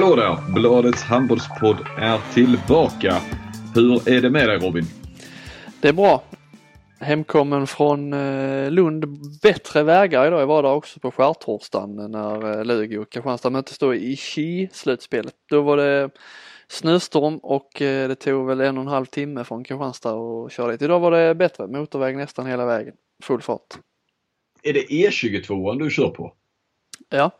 Hallå där! Bladets handbollspodd är tillbaka. Hur är det med dig Robin? Det är bra. Hemkommen från eh, Lund. Bättre vägar idag. Jag var där också på skärtorsdagen när eh, Lugi och Kristianstad möttes då i Ski-slutspelet. Då var det snöstorm och eh, det tog väl en och en halv timme från Kristianstad och köra dit. Idag var det bättre. Motorväg nästan hela vägen. Full fart. Är det E22 du kör på? Ja.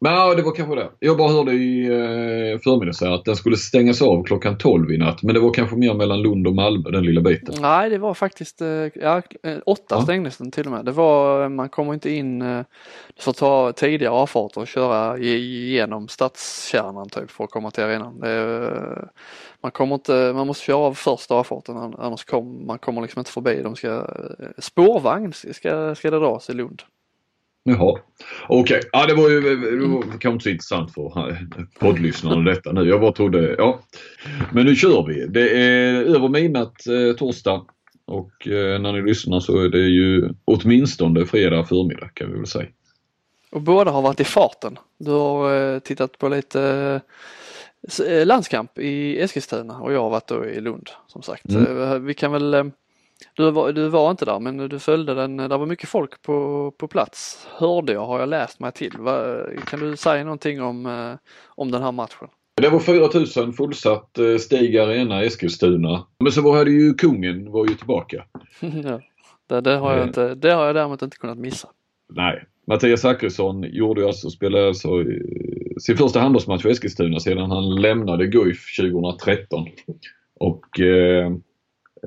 Men ja, det var kanske det. Jag bara hörde i eh, förmiddags att den skulle stängas av klockan 12 i natt. Men det var kanske mer mellan Lund och Malmö, den lilla biten. Nej, det var faktiskt, eh, ja, eh, åtta ja. stängdes den till och med. Det var, man kommer inte in, du får ta tidigare avfarter och köra igenom stadskärnan typ för att komma till arenan. Det, man kommer inte, man måste köra av första avfarten annars kommer man kommer liksom inte förbi. De ska, spårvagn ska, ska det dras i Lund. Jaha. Okej, okay. ja, det var ju det var kanske inte så intressant för poddlyssnarna detta nu. Jag bara trodde, ja. Men nu kör vi. Det är över midnatt eh, torsdag och eh, när ni lyssnar så är det ju åtminstone fredag förmiddag kan vi väl säga. Och båda har varit i farten. Du har eh, tittat på lite eh, landskamp i Eskilstuna och jag har varit då i Lund som sagt. Mm. Eh, vi kan väl eh, du var, du var inte där men du följde den, det var mycket folk på, på plats. Hörde jag, har jag läst mig till. Va, kan du säga någonting om, eh, om den här matchen? Det var 4000 fullsatt eh, Stig Arena Eskilstuna. Men så var det ju kungen var ju tillbaka. ja, det, det, har jag eh. inte, det har jag däremot inte kunnat missa. Nej. Mattias Zachrisson gjorde alltså, spelade alltså sin första handbollsmatch för Eskilstuna sedan han lämnade Guif 2013. Och eh, Eh,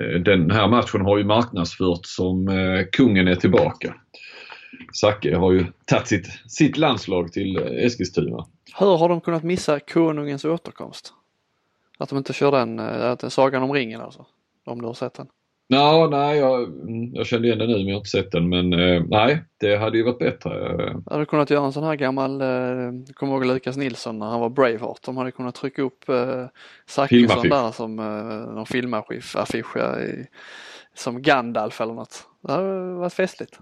Eh, den här matchen har ju marknadsförts som eh, kungen är tillbaka. Zacke har ju tagit sitt, sitt landslag till eh, Eskilstuna. Hur har de kunnat missa konungens återkomst? Att de inte kör den, att Sagan om ringen alltså? Om du har sett den? No, nej, jag, mm, jag kände igen den nu men jag har inte sett den. Men eh, nej, det hade ju varit bättre. Jag hade kunnat göra en sån här gammal, eh, kommer ihåg Lukas Nilsson när han var Braveheart. De hade kunnat trycka upp eh, Zachrisson där som eh, någon filmaffisch som Gandalf eller något. Det hade varit festligt.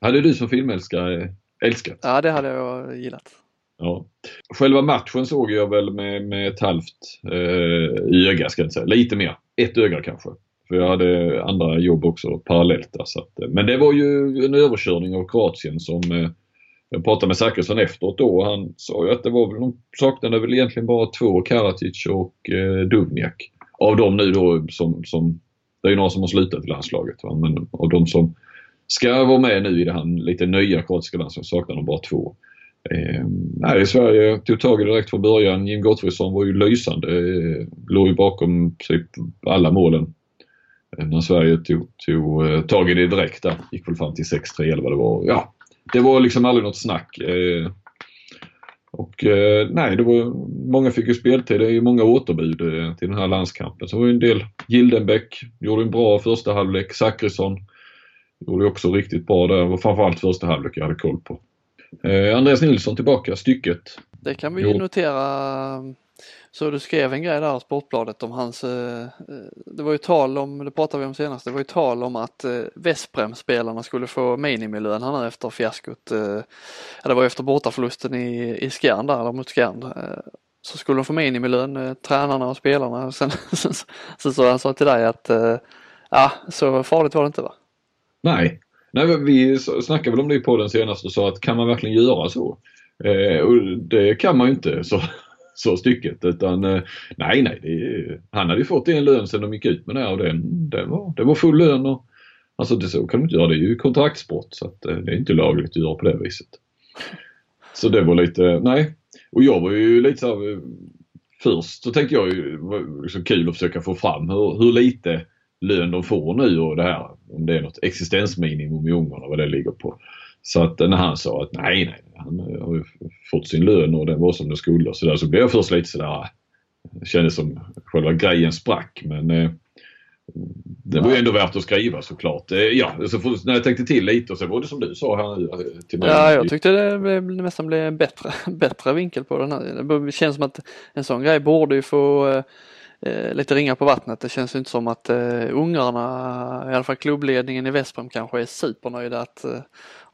Hade du som filmälskare älskat? Ja, det hade jag gillat. Ja. Själva matchen såg jag väl med, med ett halvt eh, öga ska jag inte säga. Lite mer. Ett öga kanske. För jag hade andra jobb också parallellt. Där, så att, eh, men det var ju en överkörning av Kroatien som eh, jag pratade med Zachrisson efteråt då och han sa ju att det var väl, de saknade väl egentligen bara två, Karatic och eh, Dubniak. Av de nu då som, som, det är ju några som har slutat i landslaget va? men av de som ska vara med nu i det här lite nya kroatiska landslaget saknar de bara två. Eh, nej, Sverige tog tag i det direkt från början. Jim Gottfridsson var ju lysande. Eh, låg ju bakom typ alla målen när Sverige tog, tog eh, tag i det direkt där. Gick väl fram till 6-3 eller vad det var. Ja, det var liksom aldrig något snack. Eh, och eh, nej, det var, många fick ju speltid. Det är ju många återbud till den här landskampen. Så det var ju en del. Gildenbäck gjorde en bra första halvlek. Zachrisson gjorde också riktigt bra där. Det var framförallt första halvlek jag hade koll på. Andreas Nilsson tillbaka, stycket. Det kan vi ju notera så du skrev en grej där i Sportbladet om hans, eh, eh, det var ju tal om, det pratade vi om senast, det var ju tal om att eh, Vesprem-spelarna skulle få minimilön här nu efter fiaskot. Ja, det var efter bortaförlusten i, i Skjern där, eller mot Skjern. Så skulle de få minimilön, tränarna och spelarna. Sen så han sa till dig att ja, så farligt var det inte va? Nej, Nej vi snackade väl om det i podden senast och sa att kan man verkligen göra så? Eh, och det kan man ju inte. Så så stycket. Utan eh, nej, nej. Det, han hade ju fått en lön sen de gick ut med det och den, den var, det var full lön. Och, alltså det så kan du inte göra. Det är ju kontraktsbrott så att eh, det är inte lagligt att göra på det viset. Så det var lite, nej. Och jag var ju lite så här, eh, Först så tänkte jag ju, det var liksom kul att försöka få fram hur, hur lite lön de får nu och det här. Om det är något existensminimum i Ungern och vad det ligger på. Så att när han sa att nej, nej, han har ju fått sin lön och den var som den skulle och så där så blev jag först lite sådär, det kändes som själva grejen sprack men eh, det var ju ändå värt att skriva såklart. Eh, ja, så för, när jag tänkte till lite och så var det som du sa här eh, till mig. Ja, jag tyckte det blev, nästan blev en bättre, bättre vinkel på den här. Det känns som att en sån grej borde ju få eh, lite ringar på vattnet. Det känns ju inte som att eh, ungrarna, i alla fall klubbledningen i Vesprem kanske är supernöjda att eh,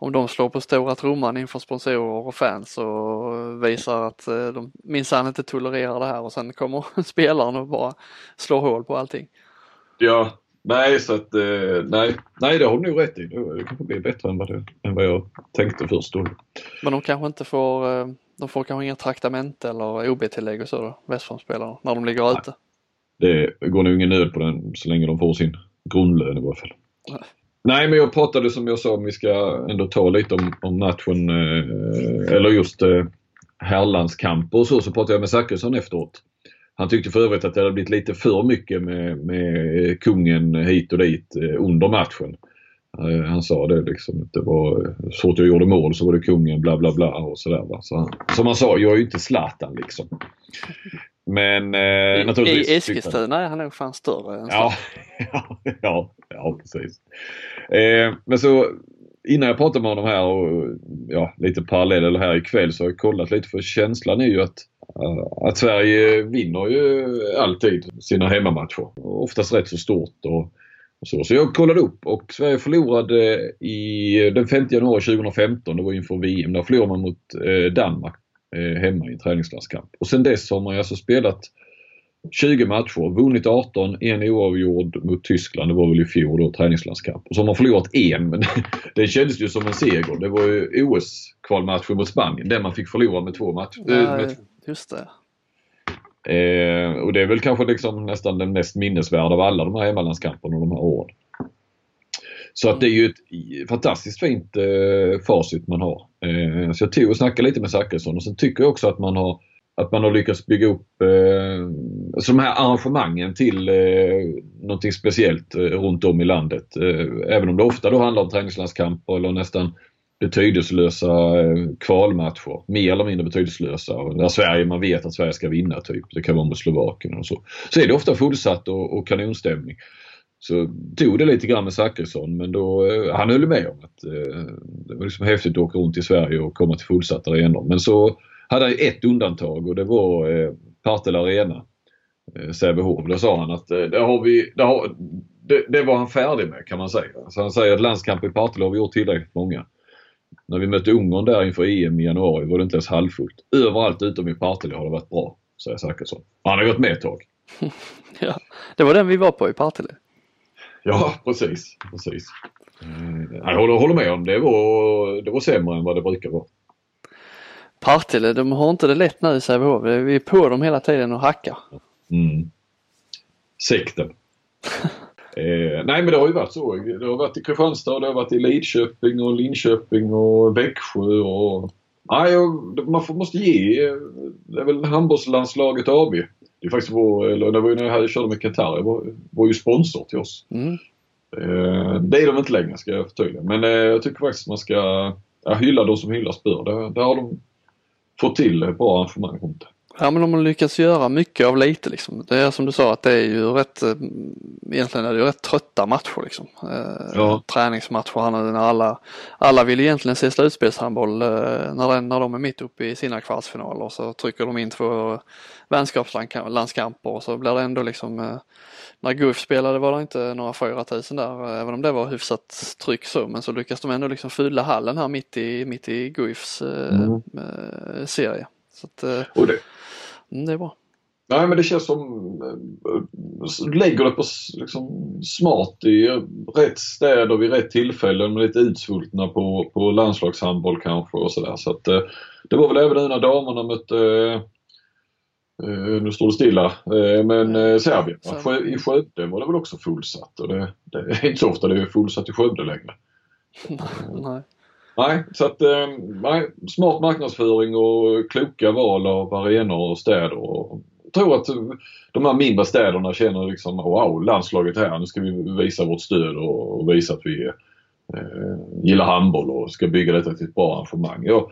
om de slår på stora trumman inför sponsorer och fans och visar att eh, de minsann inte tolererar det här och sen kommer spelaren och bara slår hål på allting. Ja, nej så att eh, nej, nej det har du nog rätt i. Det kanske blir bättre än vad, det, än vad jag tänkte först. Då. Men de kanske inte får, eh, de får kanske inga traktamente eller OB-tillägg och så då, Westfront-spelarna, när de ligger nej. ute. Det går nog ingen nöd på den så länge de får sin grundlön i varje fall. Nej. Men jag pratade som jag sa om vi ska ändå ta lite om, om matchen eh, eller just eh, herrlandskamper och så. Så pratade jag med Zachrisson efteråt. Han tyckte för övrigt att det hade blivit lite för mycket med, med kungen hit och dit eh, under matchen. Eh, han sa det liksom. Det var så att jag gjorde mål så var det kungen bla bla bla och sådär. Så, som han sa, jag är ju inte Zlatan liksom. Men eh, naturligtvis. I Eskilstuna är han nog fan större än ja, ja, ja, ja, precis. Eh, men så innan jag pratade med honom här och ja, lite parallell här ikväll så har jag kollat lite för känslan är ju att, uh, att Sverige vinner ju alltid sina hemmamatcher. Oftast rätt så stort och, så. Så jag kollade upp och Sverige förlorade i den 5 januari 2015, det var inför VM, där förlorade man mot uh, Danmark uh, hemma i en träningslandskamp. Och sen dess har man alltså spelat 20 matcher, vunnit 18, en oavgjord mot Tyskland. Det var väl i fjol då, träningslandskamp. Och så har man förlorat en, men det kändes ju som en seger. Det var ju OS-kvalmatchen mot Spanien, där man fick förlora med två matcher. Ja, just det. Eh, och det är väl kanske liksom nästan den mest minnesvärda av alla de här hemmalandskamperna de här åren. Så att det är ju ett fantastiskt fint eh, facit man har. Eh, så jag tog och snackade lite med Zachrisson och sen tycker jag också att man har att man har lyckats bygga upp eh, alltså de här arrangemangen till eh, någonting speciellt eh, runt om i landet. Eh, även om det ofta då handlar om träningslandskamper eller nästan betydelselösa eh, kvalmatcher. Mer eller mindre betydelselösa. Där Sverige, man vet att Sverige ska vinna typ. Det kan vara mot Slovakien och så. Så är det ofta fullsatt och, och kanonstämning. Så tog det lite grann med Zachrisson men då, eh, han höll med om att eh, det var liksom häftigt att åka runt i Sverige och komma till fullsatta arenor. Men så hade han ett undantag och det var eh, Partille Arena, eh, Sävehof. Då sa han att eh, det, har vi, det, har, det, det, var han färdig med kan man säga. Så han säger att landskamp i Partille har vi gjort tillräckligt många. När vi mötte Ungern där inför EM i januari var det inte ens halvfullt. Överallt utom i Partille har det varit bra, säger Zachrisson. Han har gått med ett tag. ja, det var den vi var på i Partille. Ja, precis. precis. Eh, jag håller, håller med om det var, det var sämre än vad det brukar vara. Partille, de har inte det lätt nu i Sävehof. Vi är på dem hela tiden och hackar. Mm. Sekten. eh, nej men det har ju varit så. Det har varit i Kristianstad, det har varit i Lidköping och Linköping och Växjö och... Nej, man måste ge... Det är väl handbollslandslaget AB. Det är faktiskt vår, eller det var ju när jag körde med Qatar, var, var ju sponsor till oss. Mm. Eh, det är de inte längre ska jag förtydliga. Men eh, jag tycker faktiskt man ska ja, hylla de som hyllas bör. Det, det har de få till bra arrangemang runt det. Ja men om man lyckas göra mycket av lite liksom. Det är som du sa att det är ju rätt, eh, egentligen är det ju rätt trötta matcher liksom. Eh, ja. Träningsmatcher när alla, alla vill egentligen se slutspelshandboll eh, när, när de är mitt uppe i sina kvartsfinaler så trycker de in två vänskapslandskamper och så blir det ändå liksom när Guif spelade var det inte några 4000 där, även om det var hyfsat tryck så, men så lyckas de ändå liksom fylla hallen här mitt i, mitt i Guifs mm. serie. Så att, och det. Mm, det är bra. Nej men det känns som, äh, lägger det på liksom, smart i rätt städer vid rätt tillfällen med lite utsvultna på, på landslagshandboll kanske och sådär. Så att äh, det var väl även nu när damerna mötte Uh, nu står det stilla. Men uh, Serbien, Sjö, i Skövde var det väl också fullsatt och det, det är inte så ofta det är fullsatt i Skövde längre. nej. Nej, så att nej, smart marknadsföring och kloka val av arenor och städer. Och, tror att de här mindre städerna känner liksom wow, landslaget här, nu ska vi visa vårt stöd och, visa att vi eh, gillar handboll och ska bygga detta till ett bra arrangemang. Jag,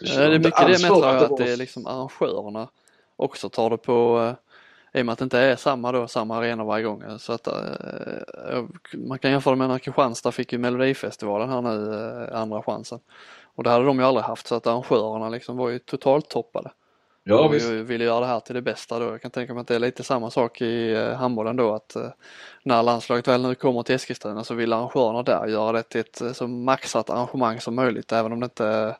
det är mycket det med tror jag, att det är liksom arrangörerna också tar det på eh, i och med att det inte är samma då, samma arena varje gång. Så att eh, man kan jämföra med när Kristianstad fick ju Melodifestivalen här nu, eh, andra chansen. Och det hade de ju aldrig haft så att arrangörerna liksom var ju totalt toppade. Ja, och visst. vill göra det här till det bästa då. Jag kan tänka mig att det är lite samma sak i eh, handbollen då att eh, när landslaget väl nu kommer till Eskilstuna så vill arrangörerna där göra det till ett eh, så maxat arrangemang som möjligt även om det inte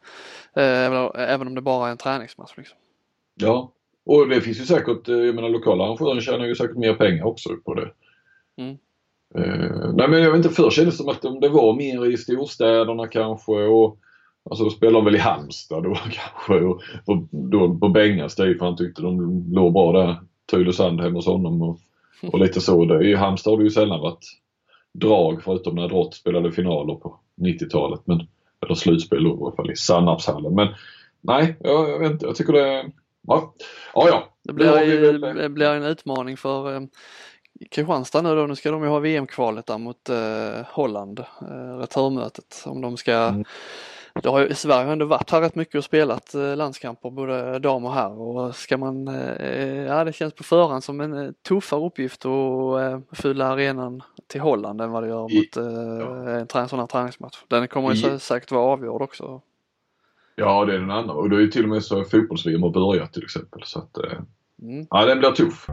eh, även, även om det bara är en träningsmatch. Liksom. Ja, och det finns ju säkert, eh, jag menar lokala arrangörer tjänar ju säkert mer pengar också på det. Mm. Eh, nej men jag vet inte, förr kändes det som att om det var mer i storstäderna kanske och Alltså då spelade de väl i Halmstad då kanske och, och då på Bengas tid för han tyckte de låg bra där. Tylösand hemma hos honom och, och lite så. Det, I Halmstad har det ju sällan varit drag förutom när Drott spelade finaler på 90-talet. Men, eller slutspel då i alla fall i Sannarpshallen. Men nej, jag, jag vet inte. Jag tycker det... Ja, ja. ja. Det blir, väl- det blir en utmaning för eh, Kristianstad nu då. Nu ska de ju ha VM-kvalet där mot eh, Holland, eh, returmötet. Om de ska Mm. Det har ju, Sverige har ändå varit här rätt mycket och spelat eh, landskamper både dam och herr och ska man, eh, ja det känns på förhand som en eh, tuffare uppgift att eh, fylla arenan till Holland än vad det gör mot eh, en, sån här träningsmatch. Den kommer ju I- säkert vara avgjord också. Ja, det är den andra. Och då är till och med så fotbolls-VM har börjat till exempel. Så att, eh, Mm. ja, den blir tuff.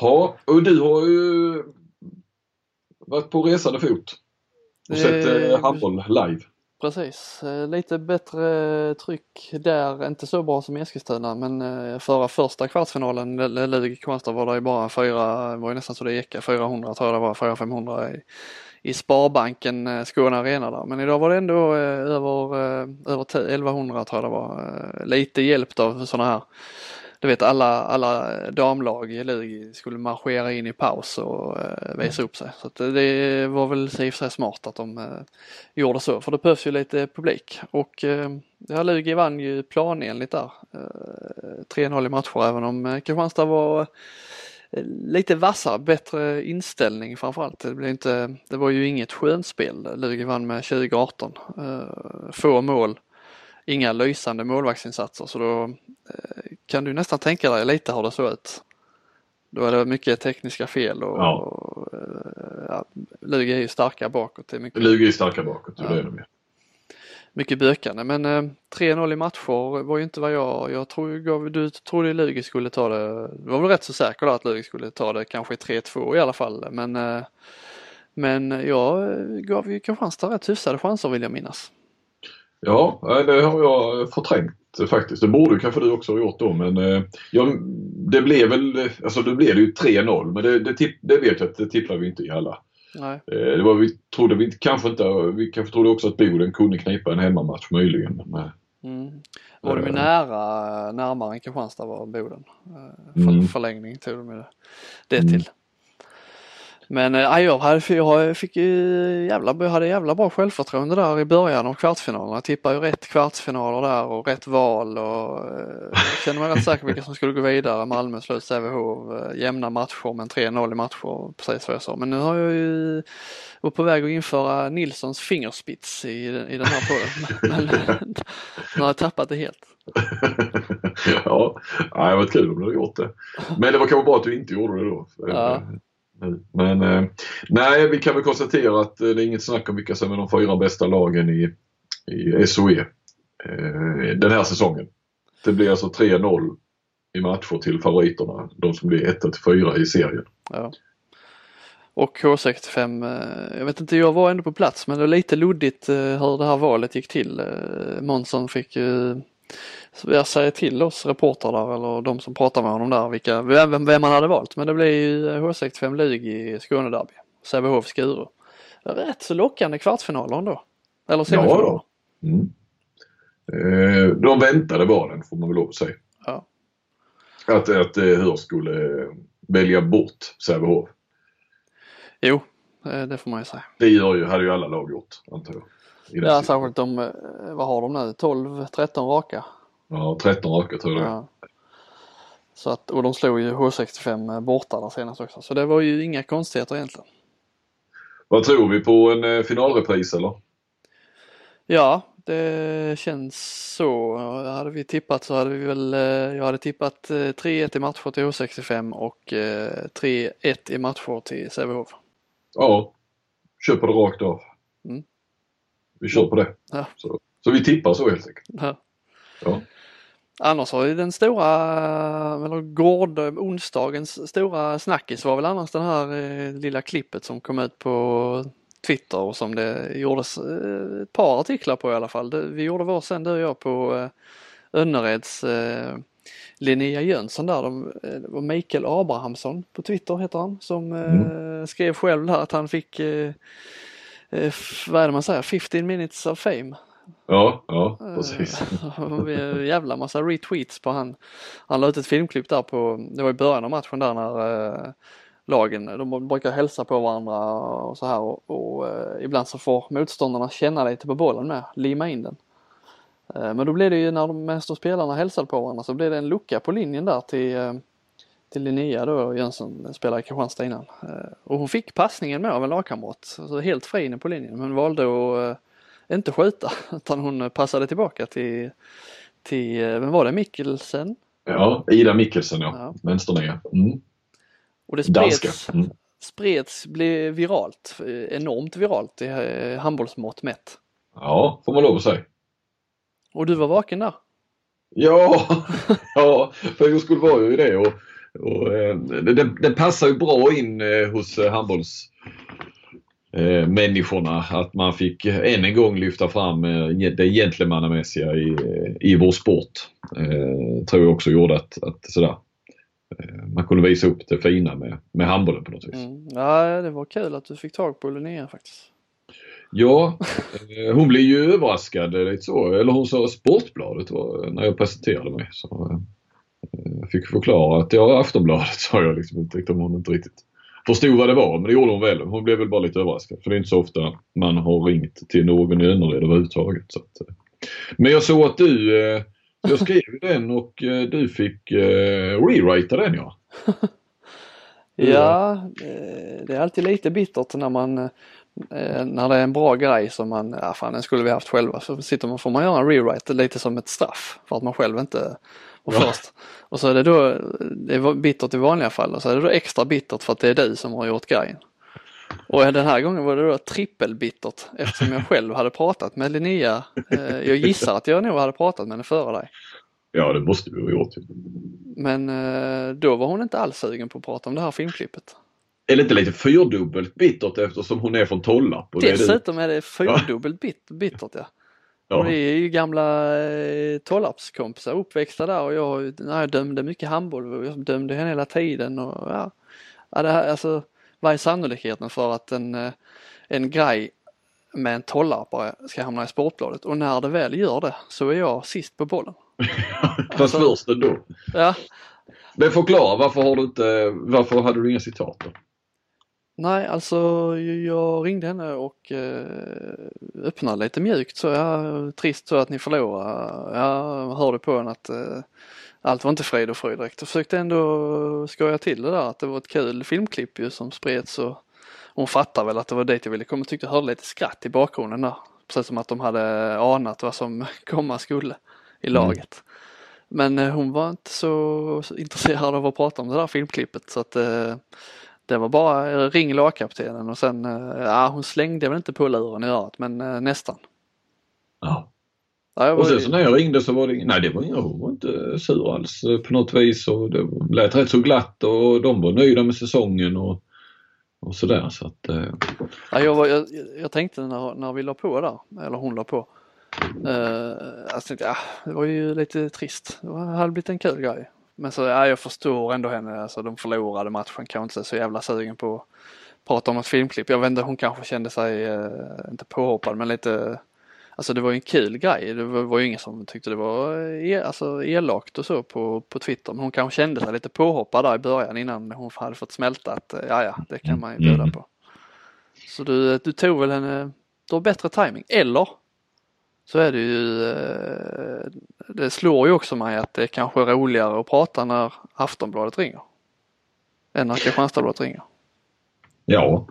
Ja, och du har ju varit på resande fot och sett Eh, eh, handboll live. Precis, Eh, lite bättre tryck där, inte så bra som i Eskilstuna men förra första kvartsfinalen, L- Lugi Kristianstad var det ju bara fyra, det var ju nästan så det gick, 400 tror jag det var, 400-500 i, i Sparbanken eh, Skåne Arena där. Men idag var det ändå eh, över, eh, över 1100 tror jag det var. Lite hjälpt av sådana här du vet alla, alla damlag i Lugi skulle marschera in i paus och eh, visa upp sig. Så att det var väl i och för sig smart att de eh, gjorde så för det behövs ju lite publik. Och eh, ja, Lugi vann ju planenligt där. Eh, 3-0 i matcher även om eh, Kristianstad var lite vassare, bättre inställning framförallt. Det, blev inte, det var ju inget skönspel. Lugi vann med 2018. Eh, få mål, inga lysande målvaktsinsatser så då eh, kan du nästan tänka dig lite hur det såg ut. Då är det mycket tekniska fel och, Ja. och eh, ja, Lugi är ju starka bakåt. Det är mycket Lugi är starka bakåt, ja. det är de ju mycket bökande men eh, 3-0 i matcher var ju inte vad jag, jag tror, du trodde Lugi skulle ta det, du var väl rätt så säker då att Lugi skulle ta det kanske i 3-2 i alla fall men eh, men jag eh, gav ju Kristianstad rätt hyfsade chanser vill jag minnas. Ja, eh, det har jag förträngt faktiskt. Det borde kanske du också ha gjort då men eh, ja, det blev väl, alltså det blev ju 3-0 men det, det, det vet jag att det tippar vi inte i alla. Nej. Eh, Det var, vi trodde vi kanske inte, vi kanske trodde också att Boden kunde knipa en hemmamatch möjligen. Men, eh, Mm. Var de ju Eh. nära, närmare än Kristianstad var Boden. För, Mm. Förlängning tog de ju det Mm. Men äh, jag, hade, jag fick ju jävla, jag hade jävla bra självförtroende där i början av kvartsfinalen. Jag tippade ju rätt kvartsfinaler där och rätt val och äh, kände mig rätt säker på vilka som skulle gå vidare. Malmö slöt Sävehof, äh, jämna matcher men 3-0 i matcher, precis vad jag sa. Men nu har jag ju var på väg att införa Nilssons fingerspits i, i den här podden. Men nu har jag tappat det helt. ja, det var kul om du hade gjort det. Men det var kanske bra att du inte gjorde det då. Ja. Men eh, nej, vi kan väl konstatera att eh, det är inget snack om vilka som är de fyra bästa lagen i, i SOE eh, den här säsongen. Det blir alltså 3-0 i matcher till favoriterna, de som blir 1 till 4 i serien. Ja. Och K65, eh, jag vet inte, jag var ändå på plats men det var lite luddigt eh, hur det här valet gick till. Månsson fick ju jag säger till oss reportrar där eller de som pratar med honom där vilka, vem, vem man hade valt. Men det blev ju H65 Lug i Skånederby. Sävehof Skuru. Rätt så lockande kvartsfinaler ändå. Eller semifinaler. då. Mm. Eh, de väntade valen får man väl lov att säga. Ja. Att, att eh, Hör skulle eh, välja bort Sävehof. Jo, eh, det får man ju säga. Det gör ju, hade ju alla lag gjort antar jag. Ja, särskilt de, eh, vad har de nu, 12-13 raka. Ja, 13 raka tror jag. Ja. Så att, och de slog ju H65 borta där senast också. Så det var ju inga konstigheter egentligen. Vad tror vi på en eh, finalrepris eller? Ja, det känns så. Hade vi tippat så hade vi väl, eh, jag hade tippat eh, 3-1 i matcher till H65 och eh, 3-1 i matcher till Sävehof. Ja, på det rakt av. Mm. Vi kör på det. Ja. Så, Så vi tippar så helt enkelt. Ja. Ja. Annars har ju den stora, eller gård, onsdagens stora snackis var väl annars den här eh, lilla klippet som kom ut på Twitter och som det gjordes eh, ett par artiklar på i alla fall. Det, vi gjorde vår sen du och jag på eh, Önnereds eh, Linnea Jönsson där, de, det var Mikael Abrahamsson på Twitter heter han, som eh, skrev själv där att han fick, vad är det man säger, 15 minutes of fame. Ja, ja precis. Eh, Jävla massa retweets på han. Han la ut ett filmklipp där på, det var i början av matchen där när eh, lagen, de brukar hälsa på varandra och så här och, och eh, ibland så får motståndarna känna lite på bollen med, lima in den. Eh, men då blev det ju när de medan de spelarna hälsade på varandra så blev det en lucka på linjen där till, eh, till Linnea då, Jönsson spelade i Kristianstad innan. Eh, och hon fick passningen med av en lagkamrat, alltså helt fri inne på linjen men valde att eh, inte skjuta utan hon passade tillbaka till, till eh, vem var det, Mikkelsen? Ja, Ida Mikkelsen ja, Ja. vänsternia. Mm. Och det Danska. spreds, Mm. spreds, blev viralt, enormt viralt i handbollsmått mätt. Ja, får man lov att säga. Och du var vaken där? Ja, ja för jag skulle vara ju det och, och eh, det, det, det passar ju bra in eh, hos eh, handbolls eh, människorna att man fick eh, än en gång lyfta fram eh, det gentlemannamässiga i, i vår sport. Eh, tror jag också gjorde att, att sådär, eh, man kunde visa upp det fina med, med handbollen på något vis. Mm. Ja, det var kul att du fick tag på Linnea faktiskt. Ja, eh, hon blev ju överraskad eh, lite så. Eller hon sa Sportbladet var, när jag presenterade mig. Så, eh, Eh, fick förklara att jag ja, Aftonbladet sa jag liksom. Jag tyckte hon inte riktigt förstod vad det var. Men det gjorde hon väl. Hon blev väl bara lite överraskad. För det är inte så ofta man har ringt till någon i Önnered överhuvudtaget. Så att. Eh. Men jag såg att du, eh, jag skrev den och eh, du fick eh, rewrita den ja. Ja, eh, det är alltid lite bittert när man när det är en bra grej som man, ja fan den skulle vi haft själva, så sitter man, får man göra en rewrite lite som ett straff för att man själv inte var Ja. först. Och så är det då, det var bittert i vanliga fall och så är det då extra bittert för att det är du som har gjort grejen. Och den här gången var det då trippelbittert eftersom jag själv hade pratat med Linnea. Eh, jag gissar att jag nog hade pratat med henne före dig. Ja, det måste vi ha gjort. Men eh, då var hon inte alls sugen på att prata om det här filmklippet. Är det inte lite fyrdubbelt bittert eftersom hon är från Tollarp? och är? Dessutom är det fyrdubbelt bit, bittert ja. Ja. Och är ju gamla eh, Tollarpskompisar uppväxta där och jag, nej, jag dömde mycket handboll och jag dömde henne hela tiden och ja. ja det här, alltså, vad är sannolikheten för att en, eh, en grej med en tollarpare ska hamna i Sportbladet och när det väl gör det så är jag sist på bollen. Fast först ändå. Ja, Men förklara, varför har du inte, varför hade du inga citat då? Nej alltså jag ringde henne och eh, öppnade lite mjukt så ja, trist så att ni förlorade. Jag hörde på henne att eh, allt var inte frid och fröjd direkt. Jag försökte ändå skoja till det där att det var ett kul filmklipp ju som spreds och hon fattar väl att det var dit jag ville komma. Tyckte jag hörde lite skratt i bakgrunden där. Precis som att de hade anat vad som komma skulle i laget. Men eh, hon var inte så så intresserad av att prata om det där filmklippet så att eh, det var bara eh, ring lagkaptenen och sen, eh, ja hon slängde väl inte på luren i örat men eh, nästan. Ja. Ja, Och sen så när jag ringde så var det nej det var inga, hon var inte sur alls eh, på något vis och det lät rätt så glatt och de var nöjda med säsongen och, och sådär så att eh, Ja, jag, var, jag, jag tänkte när, när vi la på där, eller hon la på. Uh, alltså, ja, det var ju lite trist. Det hade blivit en kul grej. Men så, ja, jag förstår ändå henne. Alltså, de förlorade matchen. Kanske inte så jävla sugen på att prata om ett filmklipp. Jag vet inte, hon kanske kände sig, eh, inte påhoppad, men lite Alltså det var ju en kul grej. Det var, var ju ingen som tyckte det var e, alltså, elakt och så på, på Twitter. Men hon kanske kände sig lite påhoppad där i början innan hon hade fått smälta att eh, ja, ja, det kan man ju bjuda Mm. på. Så du, du tog väl en, du har bättre timing Eller så är det ju, eh, det slår ju också mig att det kanske är roligare att prata när Aftonbladet ringer. Än när Kristianstadsbladet ringer. ja.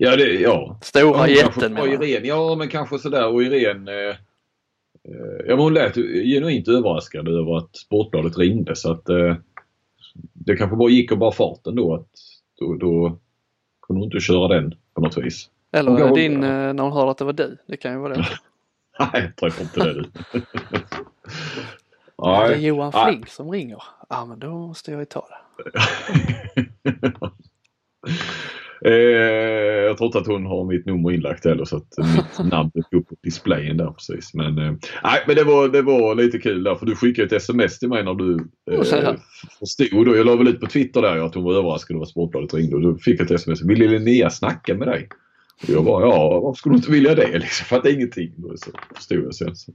Ja, det, ja. Stora Ja, hon kanske jätten menar. Irene, ja men kanske sådär och Irene eh, eh, Ja men hon lät ju genuint överraskad över att Sportbladet ringde så att eh, det kanske bara gick och bara farten då att då, då kunde hon inte köra den på något vis. Eller Hon din, eh, när hon hörde att det var du. Det kan ju vara det. Nej, jag tror inte det du. Det är Johan Flink som ringer. Ja men då måste jag ju ta det. eh, jag tror inte att hon har mitt nummer inlagt heller så att mitt namn dök upp på displayen där precis. Men, eh, nej, men det, var, det var lite kul där för du skickade ett sms till mig när du eh, förstod. Och jag la väl ut på Twitter där att hon var överraskad över att Sportbladet ringde och då fick jag ett sms. Vill Linnea snacka med dig? Jag bara ja, varför skulle du inte vilja det? Liksom, för att det är ingenting. Så förstod jag sen. Så.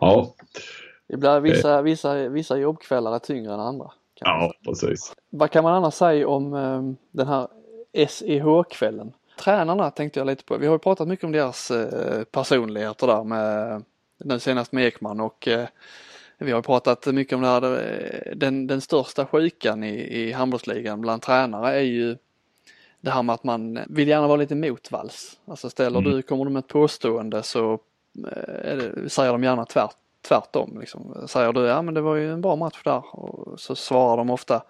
Ja. Ibland vissa, vissa, vissa jobbkvällar är tyngre än andra. Ja, precis. Vad kan man annars säga om um, den här SEH-kvällen? Tränarna tänkte jag lite på. Vi har ju pratat mycket om deras uh, personligheter där med nu senast med Ekman och uh, vi har pratat mycket om det här. Den, den största sjukan i, i handbollsligan bland tränare är ju det här med att man vill gärna vara lite motvalls. Alltså ställer mm. du, kommer du med ett påstående så det, säger de gärna tvärt, tvärtom. Liksom. Säger du ja men det var ju en bra match där och så svarar de ofta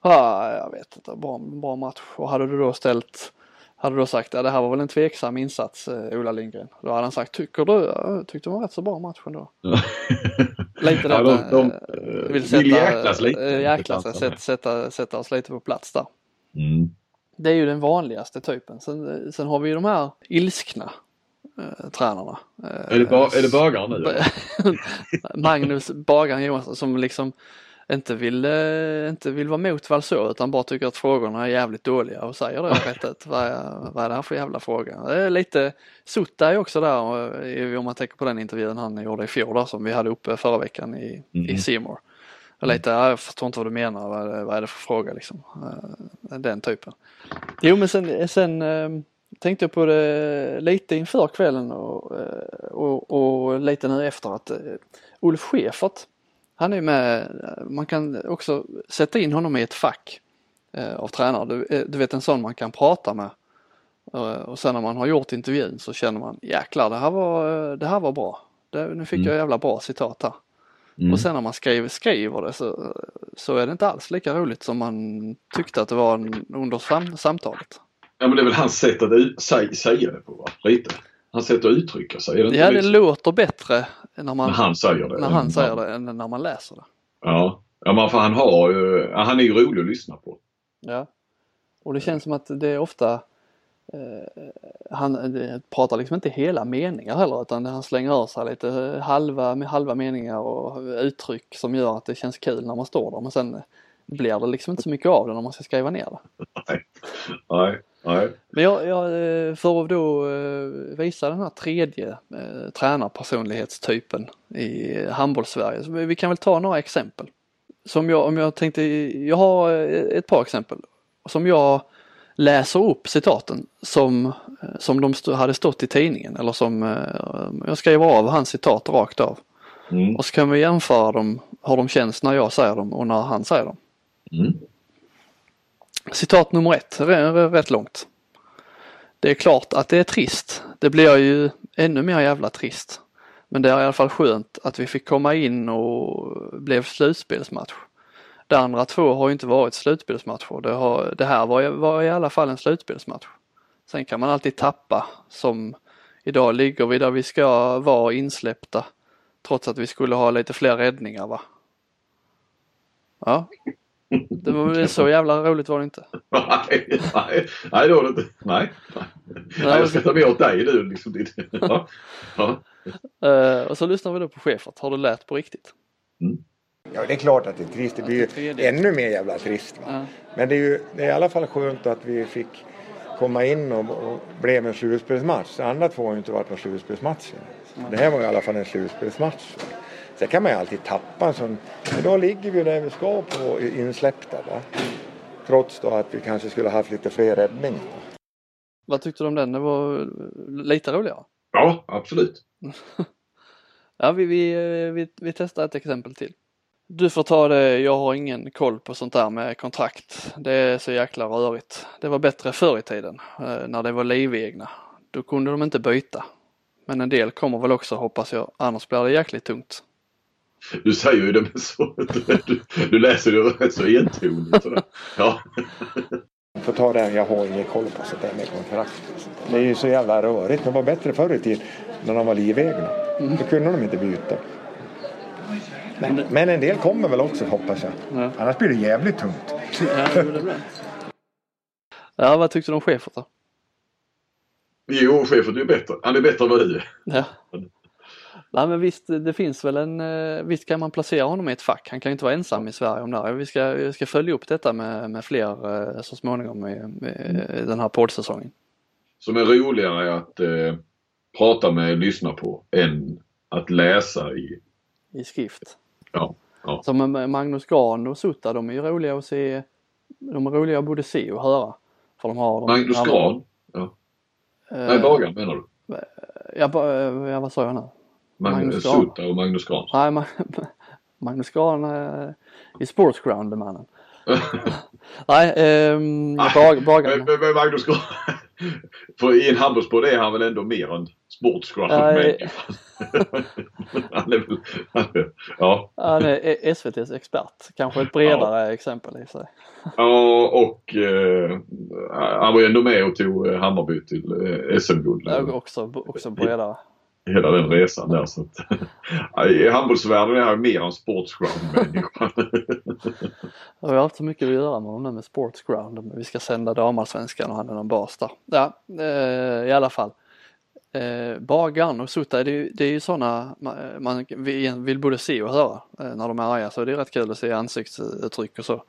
ah, jag vet inte, bra, bra match. Och hade du då ställt hade du då sagt ja det här var väl en tveksam insats eh, Ola Lindgren. Då hade han sagt tycker du, jag tyckte det var rätt så bra match ändå. lite ja, de, de, vill, vill sätta, jäklas lite. Jäklas, sätta, sätta, sätta oss lite på plats där. Mm. Det är ju den vanligaste typen. Sen, sen har vi ju de här ilskna eh, tränarna. är, det ba, är det bagaren nu? Magnus Bagaren Johansson som liksom inte vill, eh, inte vill vara mot Valså utan bara tycker att frågorna är jävligt dåliga och säger det rätt ut. Vad, är, vad är det här för jävla fråga? Det är lite, Sutta är också där eh, om man tänker på den intervjun han gjorde i fjol där, som vi hade uppe förra veckan i, mm. i Seymour. Jag, lite, jag förstår inte vad du menar, vad är, det för fråga liksom? Eh, den typen. Jo men sen, sen tänkte jag på det lite inför kvällen och, och, och lite nu efter att Ulf Schäfert han är med, man kan också sätta in honom i ett fack eh, av tränare. Du, eh, du, vet en sån man kan prata med. Eh, och sen när man har gjort intervjun så känner man jäklar det här var, det här var bra. Det, nu fick mm. jag jävla bra citat här. Mm. Och sen när man skriver, skriver det så, så är det inte alls lika roligt som man tyckte att det var under sam, samtalet. Ja men det är väl hans sätt att säga det på va? Lite. Hans sätt att uttrycka sig. Det ja det låter bättre när, man, när han säger det. När han säger det än när man läser det. Ja, ja men för han har ju, han är ju rolig att lyssna på. Ja. Och det känns som att det är ofta han pratar liksom inte hela meningar heller utan han slänger ur sig lite halva, med halva meningar och uttryck som gör att det känns kul när man står där men sen blir det liksom inte så mycket av det när man ska skriva ner det. Nej. Nej. Nej. Men jag, jag, eh, för att då eh, visa den här tredje eh, tränarpersonlighetstypen i handbollssverige, så vi kan väl ta några exempel. Som jag, om jag tänkte, jag har ett par exempel som jag läser upp citaten som, som de stå, hade stått i tidningen eller som jag skriver av hans citat rakt av. Mm. Och så kan vi jämföra dem, hur de känns när jag säger dem och när han säger dem. Mm. Citat nummer ett, rätt långt. Det är klart att det är trist. Det blir ju ännu mer jävla trist. Men det är i alla fall skönt att vi fick komma in och blev slutspelsmatch. De andra två har ju inte varit slutspelsmatcher. Det, har, det här var, var i alla fall en slutspelsmatch. Sen kan man alltid tappa som idag ligger vi där vi ska vara insläppta trots att vi skulle ha lite fler räddningar va. Ja, det var väl så jävla roligt var det inte? nej, nej, nej det var det inte. Nej, nej. jag ska ta med åt dig du. Liksom. ja. Ja. Uh, och så lyssnar vi då på Schäfert. Har det lärt på riktigt? Mm. Ja det är klart att det är trist. Det blir ju ännu mer jävla trist. Ja. Men det är ju det är i alla fall skönt att vi fick komma in och, och blev en slutspelsmatch. De andra två har ju inte varit några slutspelsmatcher. Det här var i alla fall en slutspelsmatch. Sen kan man ju alltid tappa en sån. Idag ligger vi där vi ska på insläppta. Va? Trots då att vi kanske skulle haft lite fler räddningar. Vad tyckte du om den? Det var lite roligare? Ja, absolut. ja, vi, vi, vi, vi testar ett exempel till. Du får ta det, jag har ingen koll på sånt där med kontrakt. Det är så jäkla rörigt. Det var bättre förr i tiden, eh, när det var livegna. Då kunde de inte byta. Men en del kommer väl också hoppas jag, annars blir det jäkligt tungt. Du säger ju det med så, du, du läser det rätt så entonigt. Ja. Får ta det, jag har ingen koll på sånt där med kontrakt. Det är ju så jävla rörigt. Det var bättre förr i tiden när de var livegna. Mm. Då kunde de inte byta. Men, men en del kommer väl också hoppas jag. Ja. Annars blir det jävligt tungt. Ja, det ja vad tyckte du om Schäfert då? Jo, Schäfert är ju bättre. Han är bättre än vad du är. Ja. Nej men visst, det finns väl en, eh, visst kan man placera honom i ett fack. Han kan ju inte vara ensam i Sverige om det här. Vi ska, vi ska följa upp detta med, med fler eh, så småningom med, med den här poddsäsongen. Som är roligare att eh, prata med och lyssna på än att läsa i, I skrift. Ja. ja. Som Magnus Gran och Sutta, de är ju roliga att se. De är roliga att både se och höra. För de har Magnus Gran? Ja. Uh, Nej, Bagan menar du? Ja, ja, vad sa jag nu? Magnus, Magnus Sutta och Magnus Gran? Nej, Ma Magnus Gran uh, i Sportsground mannen. Nej, um, Bagan. Magnus Gran, för i en handbollspodd är han väl ändå mer än Nej. han är väl, ja. Han är SVTs expert. Kanske ett bredare ja. exempel i sig. ja och eh, han var ju ändå med och tog eh, Hammarby till eh, SM-guld. Också, också bredare hela den resan där. Så att, I handbollsvärlden är jag mer en sportsground-människa. jag har haft så mycket att göra med honom med sportsground. Vi ska sända damallsvenskan och han är någon bas där. Ja, eh, i alla fall. Eh, Bagan och Sutta, det, det är ju sådana man, man vill både se och höra eh, när de är arga så det är rätt kul att se ansiktsuttryck och så.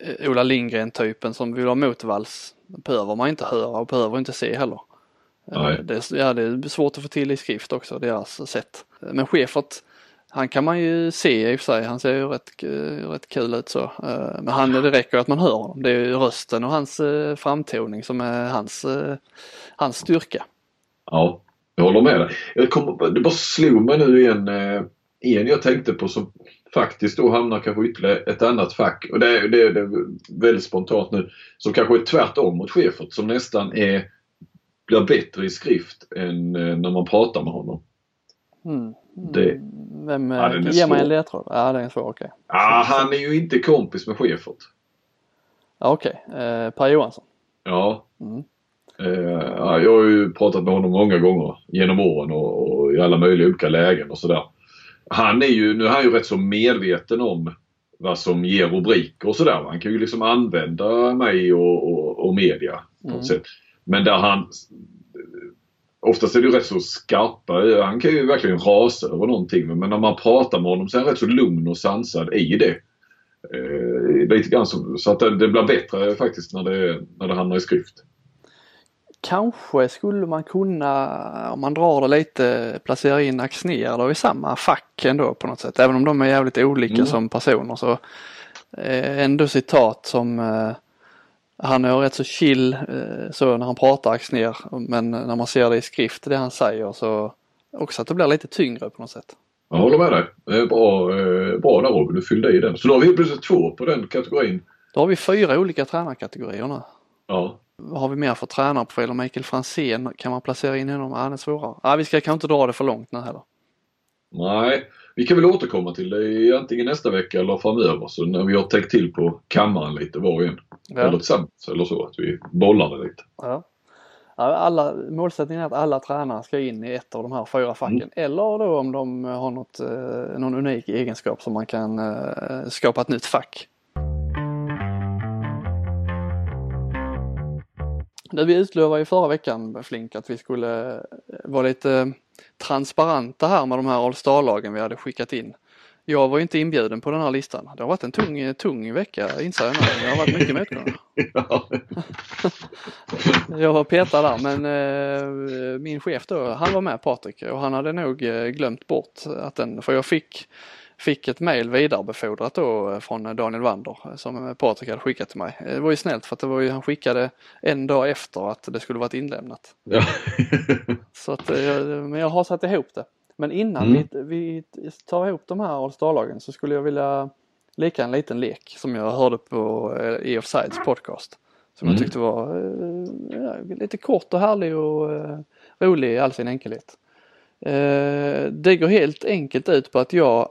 Eh, Ola Lindgren typen som vill ha motvalls behöver man inte höra och behöver inte se heller. Nej. Det, ja, det är svårt att få till i skrift också, deras sätt. Men Schäfert, han kan man ju se i och för sig, han ser ju rätt, rätt kul ut så. Eh, men han, det räcker att man hör honom. Det är ju rösten och hans eh, framtoning som är hans, eh, hans styrka. Ja, jag håller med dig. Jag kom, det bara slog mig nu igen, en jag tänkte på som faktiskt då hamnar kanske ytterligare ett annat fack och det, det, det är väldigt spontant nu. Som kanske är tvärtom mot Schäfert som nästan är blir bättre i skrift än eh, när man pratar med honom. Mm. Det, Vem, ja, ge mig en ledtråd. Ja den är svår, okej. Okay. Ja, han är ju inte kompis med Schäfert. Ja, okej, okay. eh, Per Johansson. Ja. Mm. Eh, jag har ju pratat med honom många gånger genom åren och, och i alla möjliga olika lägen och sådär. Han är ju, nu är han ju rätt så medveten om vad som ger rubriker och sådär. Han kan ju liksom använda mig och, och, och media på mm. ett sätt. Men där han Oftast är det rätt så skarpa. Han kan ju verkligen rasa över någonting men när man pratar med honom så är han rätt så lugn och sansad i det. Eh, lite grann så, så att det, det, blir bättre faktiskt när det, när det hamnar i skrift. Kanske skulle man kunna, om man drar det lite, placera in Axnér då i samma fack ändå på något sätt. Även om de är jävligt olika mm. som personer så eh, ändå citat som eh, han är rätt så chill eh, så när han pratar Axner men när man ser det i skrift det han säger så också att det blir lite tyngre på något sätt. Jag håller med dig. Det är bra, eh, bra där Robin, du fyllde i den. Så då har vi plötsligt två på den kategorin. Då har vi fyra olika tränarkategorier nu. Ja. Vad har vi mer för tränarprofiler? Michael Franzén, kan man placera in honom? Ja, det är svårare. Ja, vi ska kanske inte dra det för långt nu heller. Nej, vi kan väl återkomma till det antingen nästa vecka eller framöver så när vi har täckt till på kammaren lite var och en. Ja. Eller tillsammans eller så, att vi bollar det lite. Ja. Alla, målsättningen är att alla tränare ska in i ett av de här fyra facken. Mm. Eller då om de har något, eh, någon unik egenskap som man kan eh, skapa ett nytt fack. Det vi utlovade i förra veckan Flink att vi skulle eh, vara lite transparenta här med de här All Star-lagen vi hade skickat in. Jag var inte inbjuden på den här listan. Det har varit en tung, tung vecka inser jag nu. Det har varit mycket motgångar. jag var petad där men eh, min chef då, han var med Patrik och han hade nog eh, glömt bort att den, för jag fick fick ett mail vidarebefordrat då från Daniel Wander som Patrik hade skickat till mig. Det var ju snällt för att det var ju, han skickade en dag efter att det skulle varit inlämnat. Ja. Så att, eh, men jag har satt ihop det. Men innan mm. vi, vi tar ihop de här All så skulle jag vilja leka en liten lek som jag hörde på E Offsides podcast. Som mm. jag tyckte var ja, lite kort och härlig och rolig i all sin enkelhet. det går helt enkelt ut på att jag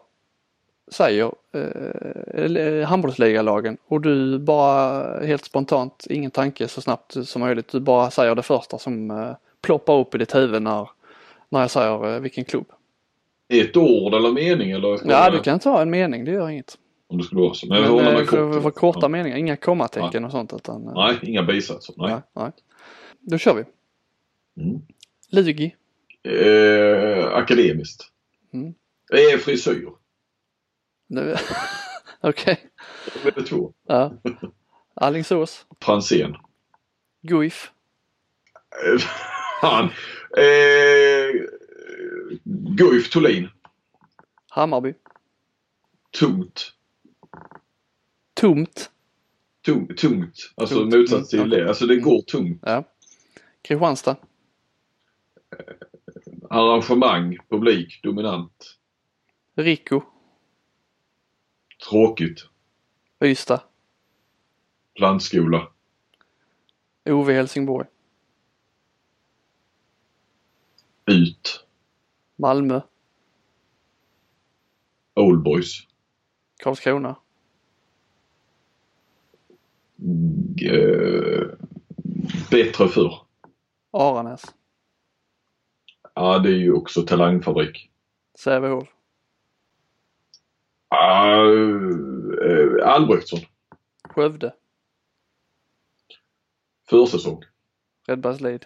säger eh, handbollsligalagen och du bara helt spontant, ingen tanke så snabbt som möjligt, du bara säger det första som eh, ploppar upp i ditt huvud när, när jag säger eh, vilken klubb. Ett ord eller mening eller? Ja, du kan ta en mening, det gör inget. Om det skulle vara så. Men, Men hålla mig kort. För korta ja. meningar, inga kommatecken nej. och sånt. Utan, nej, inga bisatser. Nej. nej. nej. Då kör vi. Mm. Lugi. Eh, akademiskt. Mm. Eh, frisyr. Okej. Okay. Det två. Ja. Alingsås. Franzén. Guif. Han. Eh, Guif Thulin. Hammarby. Tungt. Tomt. Tung, tungt. Alltså tungt. motsats till mm. det. Alltså det går tungt. Ja. Kristianstad. Eh, arrangemang, publik, dominant. Rico. Tråkigt. Ystad. Plantskola. Ove Helsingborg. Ut. Malmö. Old Boys. Karlskrona. G bättre för. Aranäs. Ja, det är ju också talangfabrik. Sävehof. Uh, Albrektsson. Skövde. Försäsong. Redbergslid.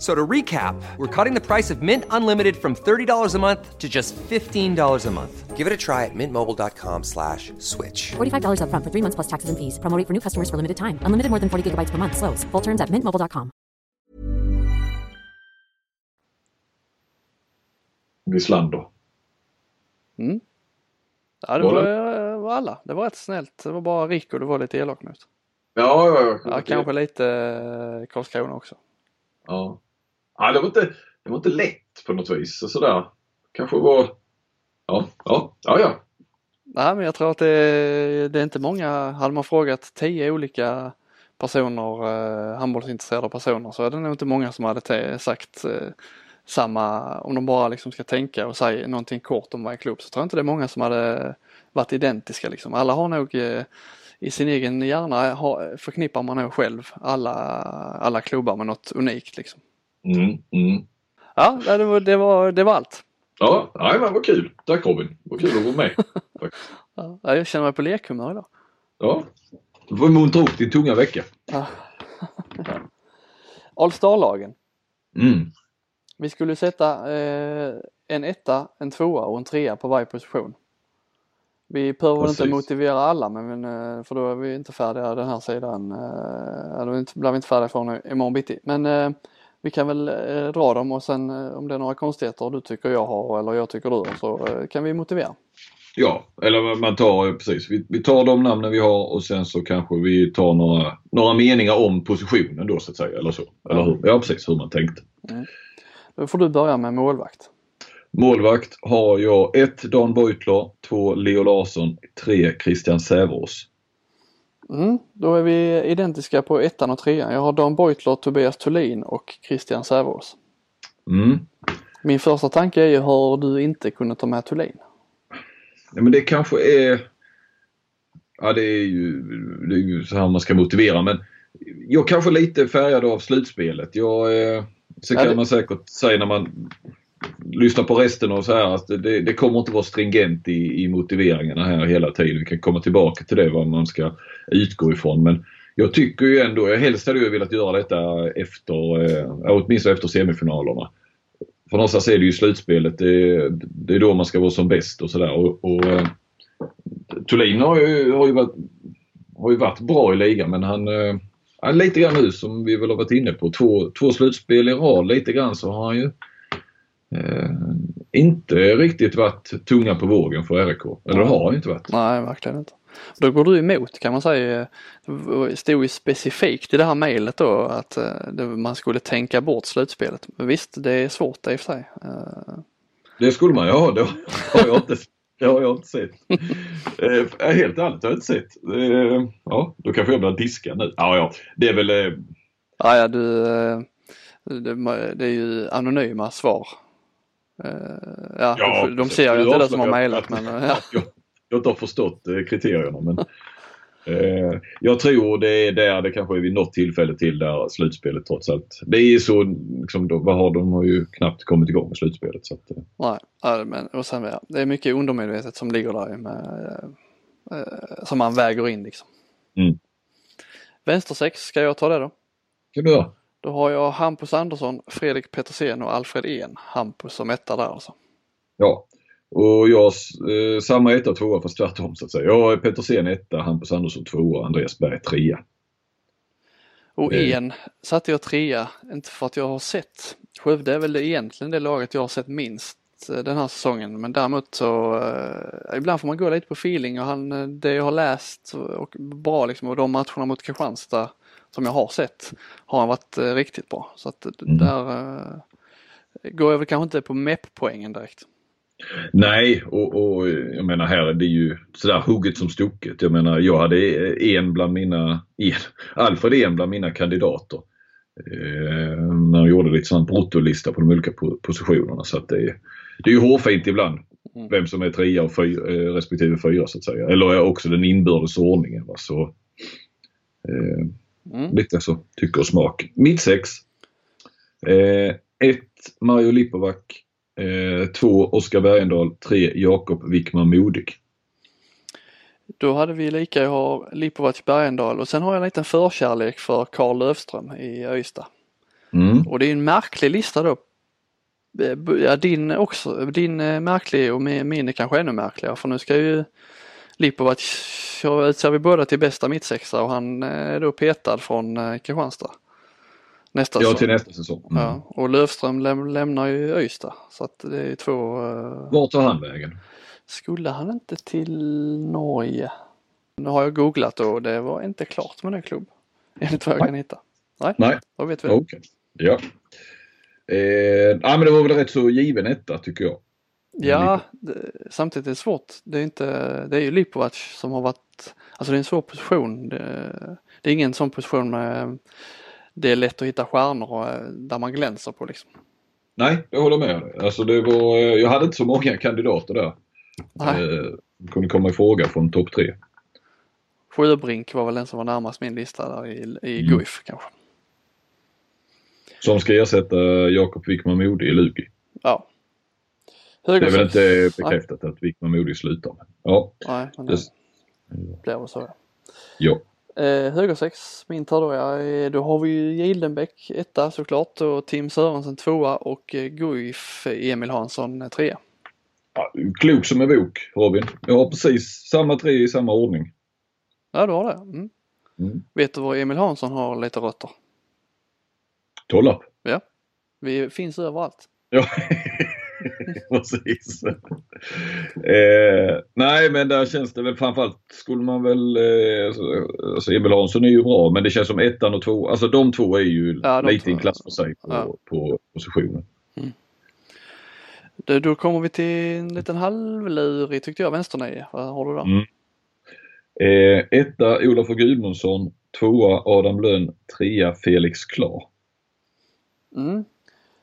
So to recap, we're cutting the price of Mint Unlimited from $30 a month to just $15 a month. Give it a try at mintmobile.com slash switch. $45 up front for three months plus taxes and fees. Promoting for new customers for limited time. Unlimited more than 40 gigabytes per month. Slows. Full terms at mintmobile.com. Wislander. Mm. Ja, det var, det var alla. Det var rätt snällt. Det var bara Rico du var lite elak mot. Ja, ja, ja. ja kanske lite eh, Karlskrona också. Ja. Ja, det var inte, det var inte lätt på något vis. och Sådär. Kanske var... Ja, ja, ja. ja. Nej, men jag tror att det, det är inte många, hade man frågat tio olika personer, eh, handbollsintresserade personer, så är det nog inte många som hade sagt eh, samma, om de bara liksom ska tänka och säga någonting kort om varje klubb, så tror jag inte det är många som hade varit identiska liksom. Alla har nog eh, i sin egen hjärna har, förknippar man nog själv alla, alla klubbar med något unikt liksom. Mm, mm. Ja, det var, det var, det var allt. Ja, nej, men vad kul. Tack Robin. Vad kul att vara med. ja, jag känner mig på lekhumör idag. Ja, du får muntra upp din tunga vecka. Ja. All-star-lagen. Mm. Vi skulle sätta eh, en etta, en tvåa och en trea på varje position. Vi behöver inte motivera alla men, eh, för då är vi inte färdiga den här sidan. Eh, då blir vi inte färdiga förrän imorgon bitti. Men eh, vi kan väl dra dem och sen om det är några konstigheter du tycker jag har eller jag tycker du har så kan vi motivera. Ja, eller man tar precis. Vi, vi, tar de namnen vi har och sen så kanske vi tar några, några meningar om positionen då så att säga. Eller så. Eller hur? Ja precis hur man tänkte. Mm. Då får du börja med målvakt. Målvakt har jag 1 Dan Beutler, 2 Leo Larsson, 3 Christian Säverås. Mm, då är vi identiska på ettan och trean. Jag har Dan Beutler, Tobias Thulin och Christian Säverås. Mm. Min första tanke är ju hur du inte kunde ta med Thulin. Ja, men det kanske är... Ja det är ju, det är ju så här man ska motivera men jag kanske lite färgad av slutspelet. Jag, eh, så kan ja, det... man säkert säga när man lyssna på resten och så här att det, det kommer inte vara stringent i, i motiveringarna här hela tiden. Vi kan komma tillbaka till det vad man ska utgå ifrån. Men jag tycker ju ändå, jag helst hade jag velat göra detta efter, eh, åtminstone efter semifinalerna. För någonstans är det ju slutspelet, det, det är då man ska vara som bäst och sådär. Och, och eh, Thulin har ju, har, ju varit, har ju varit bra i ligan men han, eh, lite grann nu som vi väl har varit inne på, två, två slutspel i rad lite grann så har han ju eh, inte riktigt varit tunga på vågen för RIK. Eller det har inte varit. Nej, verkligen inte. Då går du emot kan man säga. Det stod ju specifikt i det här mejlet då att eh, man skulle tänka bort slutspelet. Men visst, det är svårt i och för sig. Eh, Det skulle man ju ha. Det har jag inte, det har jag inte sett. Eh, helt ärligt har jag inte sett. Eh, ja, då kanske jag börjar diska nu. Ja, ja. Det är väl... Eh... Ja, ja, du. Eh, det, det, är ju anonyma svar. Eh, ja, ja de, de ser ju inte det som har mejlat men... Ja. Jag, jag inte har förstått eh, kriterierna men Eh, jag tror det är där det kanske är vid något tillfälle till där slutspelet trots allt. Det är så, liksom, då, vad har de har ju knappt kommit igång med slutspelet. Så att, eh. Nej, men och sen ja, det är mycket undermedvetet som ligger där med, eh, som man väger in liksom. Mm. Vänstersex, ska jag ta det då? kan du göra. Då har jag Hampus Andersson, Fredrik Petersen och Alfred En. Hampus som etta där alltså. Ja, och jag eh, samma etta och tvåa fast tvärtom så att säga. Jag är Petersen etta, Hampus Andersson tvåa, Andreas Berg trea. Och eh. en satte jag trea, inte för att jag har sett. Skövde är väl egentligen det laget jag har sett minst eh, den här säsongen men däremot så eh, ibland får man gå lite på feeling och han, eh, det jag har läst och bra liksom och de matcherna mot Kristianstad som jag har sett har han varit eh, riktigt bra så att mm. där eh, går jag väl kanske inte på MEP-poängen direkt. Nej, och, och, jag menar här är det ju sådär hugget som stucket. Jag menar jag hade en bland mina, en, Alfred en bland mina kandidater. Eh, när jag gjorde lite sån bruttolista på de olika positionerna så att det, det är ju hårfint ibland. Mm. Vem som är trea och fyra, eh, respektive fyra så att säga. Eller också den inbördes ordningen. Va? Så, eh, mm. Lite så tycker och smak. Mitt sex. Eh, ett Mario Lipovac Eh, två Oskar Bergendahl, tre Jakob Wickman Modig. Då hade vi lika, jag har Lipovac Bergendahl och sen har jag en liten förkärlek för Karl Löfström i Öysta. Mm. Och det är en märklig lista då. Eh, ja, din också, din är märklig och min är kanske ännu märkligare för nu ska ju Lipovac utser vi båda till bästa mittsexa och han är då petad från eh, Kristianstad. Nästa ja, till nästa säsong. Mm. Ja, och Löfström läm lämnar ju Öysta så att det är två... Uh... Vart tar han vägen? Skulle han inte till Norge? Nu har jag googlat och det var inte klart med den klubb. Enligt vad jag kan hitta. Nej, Nej. då vet vi det. Okay. Ja. Eh, men det var väl rätt så given etta tycker jag. Ja, det, samtidigt är det svårt. Det är, inte, det är ju Lipovac som har varit, alltså det är en svår position. Det, det är ingen sån position med det är lätt att hitta stjärnor eh, där man glänser på liksom. Nej, jag håller med. Alltså det var, jag hade inte så många kandidater där. Nej. Eh, kunde komma i fråga från topp tre. Sjöbrink var väl den som var närmast min lista där i, i mm. Guif kanske. Som ska ersätta Jakob Wickman Modi i Lugi. Ja. Höger det är väl inte bekräftat Nej. att Wickman Modi slutar. Ja. Nej, men det, blir väl så. Ja. Eh, högersex, min tar då ja. Eh, då har vi ju Gildenbäck etta såklart och Tim Sörensen tvåa och eh, Guif Emil Hansson trea. Ja, klok som en bok Robin. Jag har precis samma tre i samma ordning. Ja du har det? Mm. Mm. Vet du var Emil Hansson har lite rötter? Tollarp. Ja. Vi finns överallt. Ja. Precis. Eh, nej men där känns det väl framförallt skulle man väl, eh, alltså, alltså Emil Hansson är ju bra men det känns som ettan och två, alltså de två är ju ja, lite i en klass för sig på, ja. på positionen. Mm. Då kommer vi till en liten halvlurig tyckte jag vänsternej. Vad har du då? Mm. Eh, etta Olof Gudmundsson, tvåa Adam Lönn, trea Felix Klar. Mm.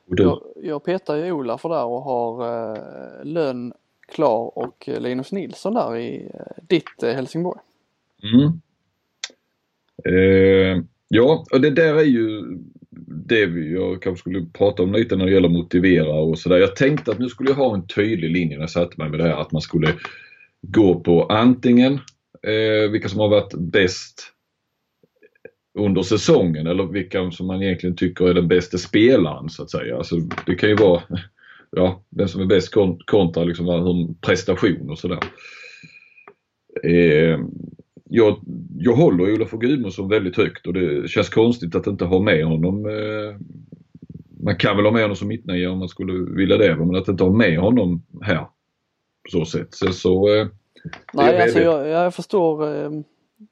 Jag, jag petar ju Ola för där och har eh, Lönn, Klar och Linus Nilsson där i eh, ditt eh, Helsingborg. Mm. Eh, ja, och det där är ju det jag kanske skulle prata om lite när det gäller motivera och sådär. Jag tänkte att nu skulle jag ha en tydlig linje när jag satte mig med det här att man skulle gå på antingen eh, vilka som har varit bäst under säsongen eller vilka som man egentligen tycker är den bästa spelaren så att säga. Alltså, det kan ju vara ja, vem som är bäst kontra liksom, prestation och sådär. Eh, jag, jag håller Olof Gudmundsson väldigt högt och det känns konstigt att inte ha med honom. Eh, man kan väl ha med honom som mittnia om man skulle vilja det men att inte ha med honom här på så sätt. Så, så eh, Nej, alltså jag, jag förstår eh,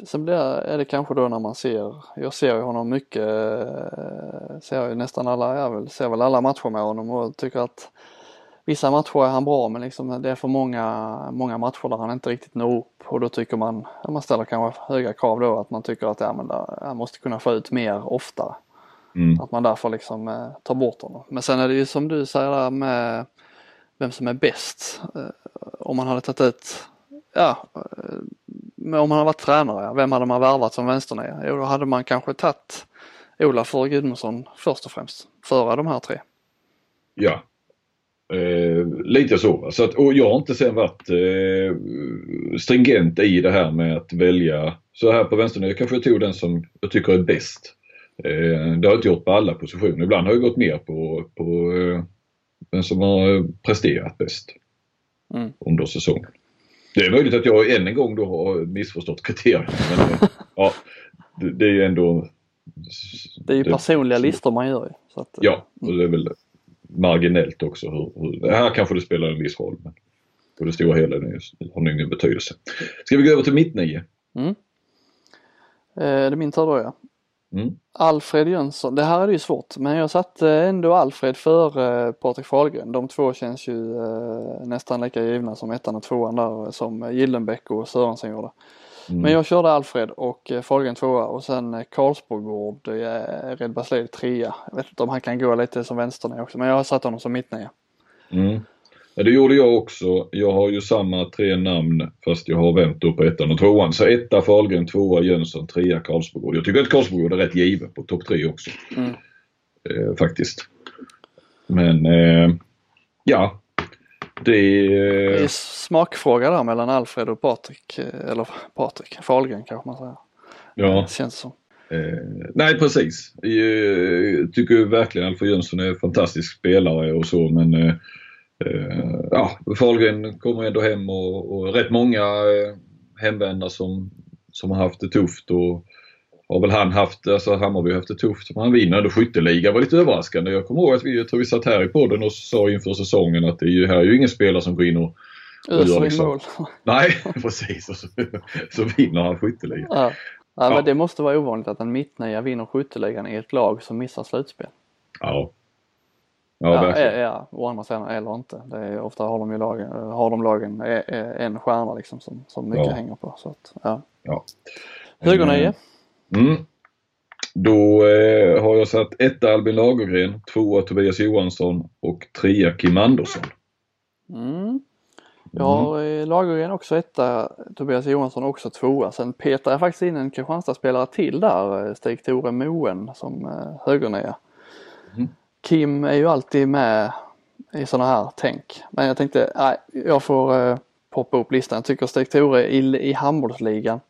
Sen blir, är det kanske då när man ser, jag ser ju honom mycket, eh, ser ju nästan alla, jag ser väl alla matcher med honom och tycker att vissa matcher är han bra men liksom det är för många, många matcher där han inte riktigt når upp och då tycker man, man ställer kanske höga krav då att man tycker att ja, men där, han måste kunna få ut mer oftare. Mm. Att man därför liksom eh, tar bort honom. Men sen är det ju som du säger där med vem som är bäst. Eh, om man hade tagit ut, ja, eh, om hade varit tränare, vem hade man värvat som vänsternia? Jo, då hade man kanske tagit Olaf för Gudmundsson först och främst, före de här tre. Ja, Eh, lite så. så att, och jag har inte sen varit eh, stringent i det här med att välja så här på vänstern. Jag kanske tog den som jag tycker är bäst. Eh, det har jag inte gjort på alla positioner. Ibland har jag gått mer på, på eh, den som har presterat bäst mm. under säsongen. Det är möjligt att jag än en gång då har missförstått kriterierna. Men, eh, ja, det, det, är ju ändå... Det är ju personliga listor man gör ju. Att, ja, och det är väl marginellt också. Hur, hur, här kanske det spelar en viss roll men på det stora hela har det ingen betydelse. Ska vi gå över till mitt nio? Mm. Eh, det är min tur då ja. Mm. Alfred Jönsson, det här är ju svårt men jag satte ändå Alfred före Patrik Fahlgren. De två känns ju eh, nästan lika givna som ettan och tvåan där som Gillenbäck och Sörensen gjorde. Mm. Men jag körde Alfred och eh, Fahlgren tvåa och sen eh, Karlsborgård, eh, Red Basley trea. Jag vet inte om han kan gå lite som vänsternia också men jag har satt honom som mittnia. Mm. Ja, det gjorde jag också. Jag har ju samma tre namn fast jag har vänt upp ettan och tvåan. Så etta Fahlgren, tvåa Jönsson, trea Karlsborgård. Jag tycker att Karlsborgård är rätt given på topp tre också. Mm. Eh, faktiskt. Men eh, ja, det är... det är smakfråga där mellan Alfred och Patrik, eh, eller Patrik, Fahlgren kanske man säger. Ja. Det känns som. Eh, nej precis. Jag tycker verkligen Alfred Jönsson är en fantastisk spelare och så men eh, eh ja, Fahlgren kommer ändå hem och, och rätt många eh, hemvändare som, som har haft det tufft och har väl han haft, alltså Hammarby har haft det tufft. Men han vinner ändå skytteliga. var lite överraskande. Jag kommer ihåg att vi, jag tror vi satt här i podden och sa inför säsongen att det är ju, här är ju ingen spelare som går in och, och gör liksom. mål. Nej, precis. Och så, så vinner han skytteligan. Ja. Ja, ja, men det måste vara ovanligt att en mittnia vinner skytteligan i ett lag som missar slutspel. Ja. Ja, verkligen. ja, å andra sidan eller inte. Det är, ofta har de ju lagen, har de lagen en stjärna liksom som, som mycket ja. hänger på. Så att, ja. Ja. Högernia? Mm. Då eh, har jag satt etta Albin Lagergren, tvåa Tobias Johansson och trea Kim Andersson. Mm. Jag har mm. Lagergren också etta, Tobias Johansson också tvåa. Sen petar jag faktiskt in en Kristianstad-spelare till där, eh, Stig-Tore Moen som eh, högernia. Mm. Kim är ju alltid med i sådana här tänk. Men jag tänkte, nej, jag får eh, poppa upp listan. Jag tycker Stig-Tore i, i handbollsligan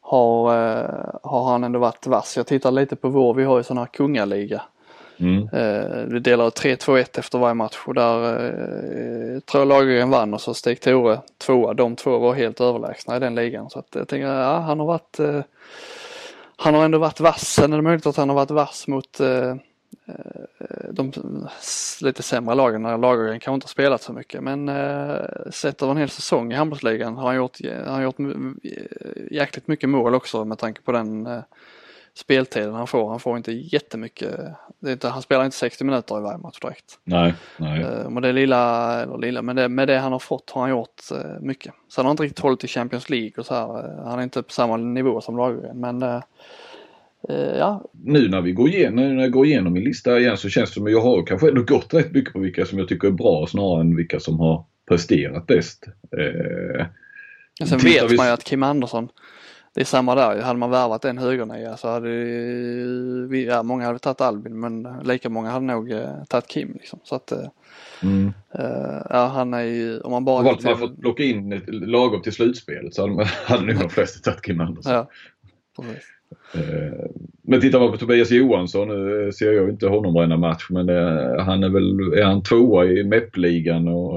har, eh, har han ändå varit vass. Jag tittar lite på vår, vi har ju sån här kungaliga. Mm. Eh, vi delar ut 3-2-1 efter varje match och där eh, tror jag Lagergren vann och så steg Tore tvåa. De två var helt överlägsna i den ligan. Så att jag tänker, ja han har varit eh, han har ändå varit vass. Sen är det möjligt att han har varit vass mot Eh, de lite sämre lagen när Lagergren kanske inte har spelat så mycket men eh, sett över en hel säsong i handbollsligan har han gjort, han har gjort jäkligt mycket mål också med tanke på den eh, speltiden han får. Han får inte jättemycket, det inte, han spelar inte 60 minuter i varje match direkt. Nej, nej. Eh, men det lilla, eller lilla, men det, med det han har fått har han gjort eh, mycket. Sen har han inte riktigt hållit i Champions League och så här. Han är inte på samma nivå som Lagergren men eh, Eh, ja. Nu när vi går igenom, när jag går igenom min lista igen så känns det som att jag har kanske ändå gått rätt mycket på vilka som jag tycker är bra snarare än vilka som har presterat bäst. Eh, Sen vet vi... man ju att Kim Andersson, det är samma där Hade man värvat en högernia så hade vi, ja, många hade tagit Albin men lika många hade nog eh, tagit Kim. Liksom. Så att, eh, mm. eh, ja, han är ju, om man bara... Valt man fått plocka in lagom till slutspelet så hade, man, hade nog de flesta tagit Kim Andersson. Ja, precis. Eh, men tittar man på Tobias Johansson, nu ser jag inte honom varenda match, men det, han är väl är han tvåa i MEP-ligan och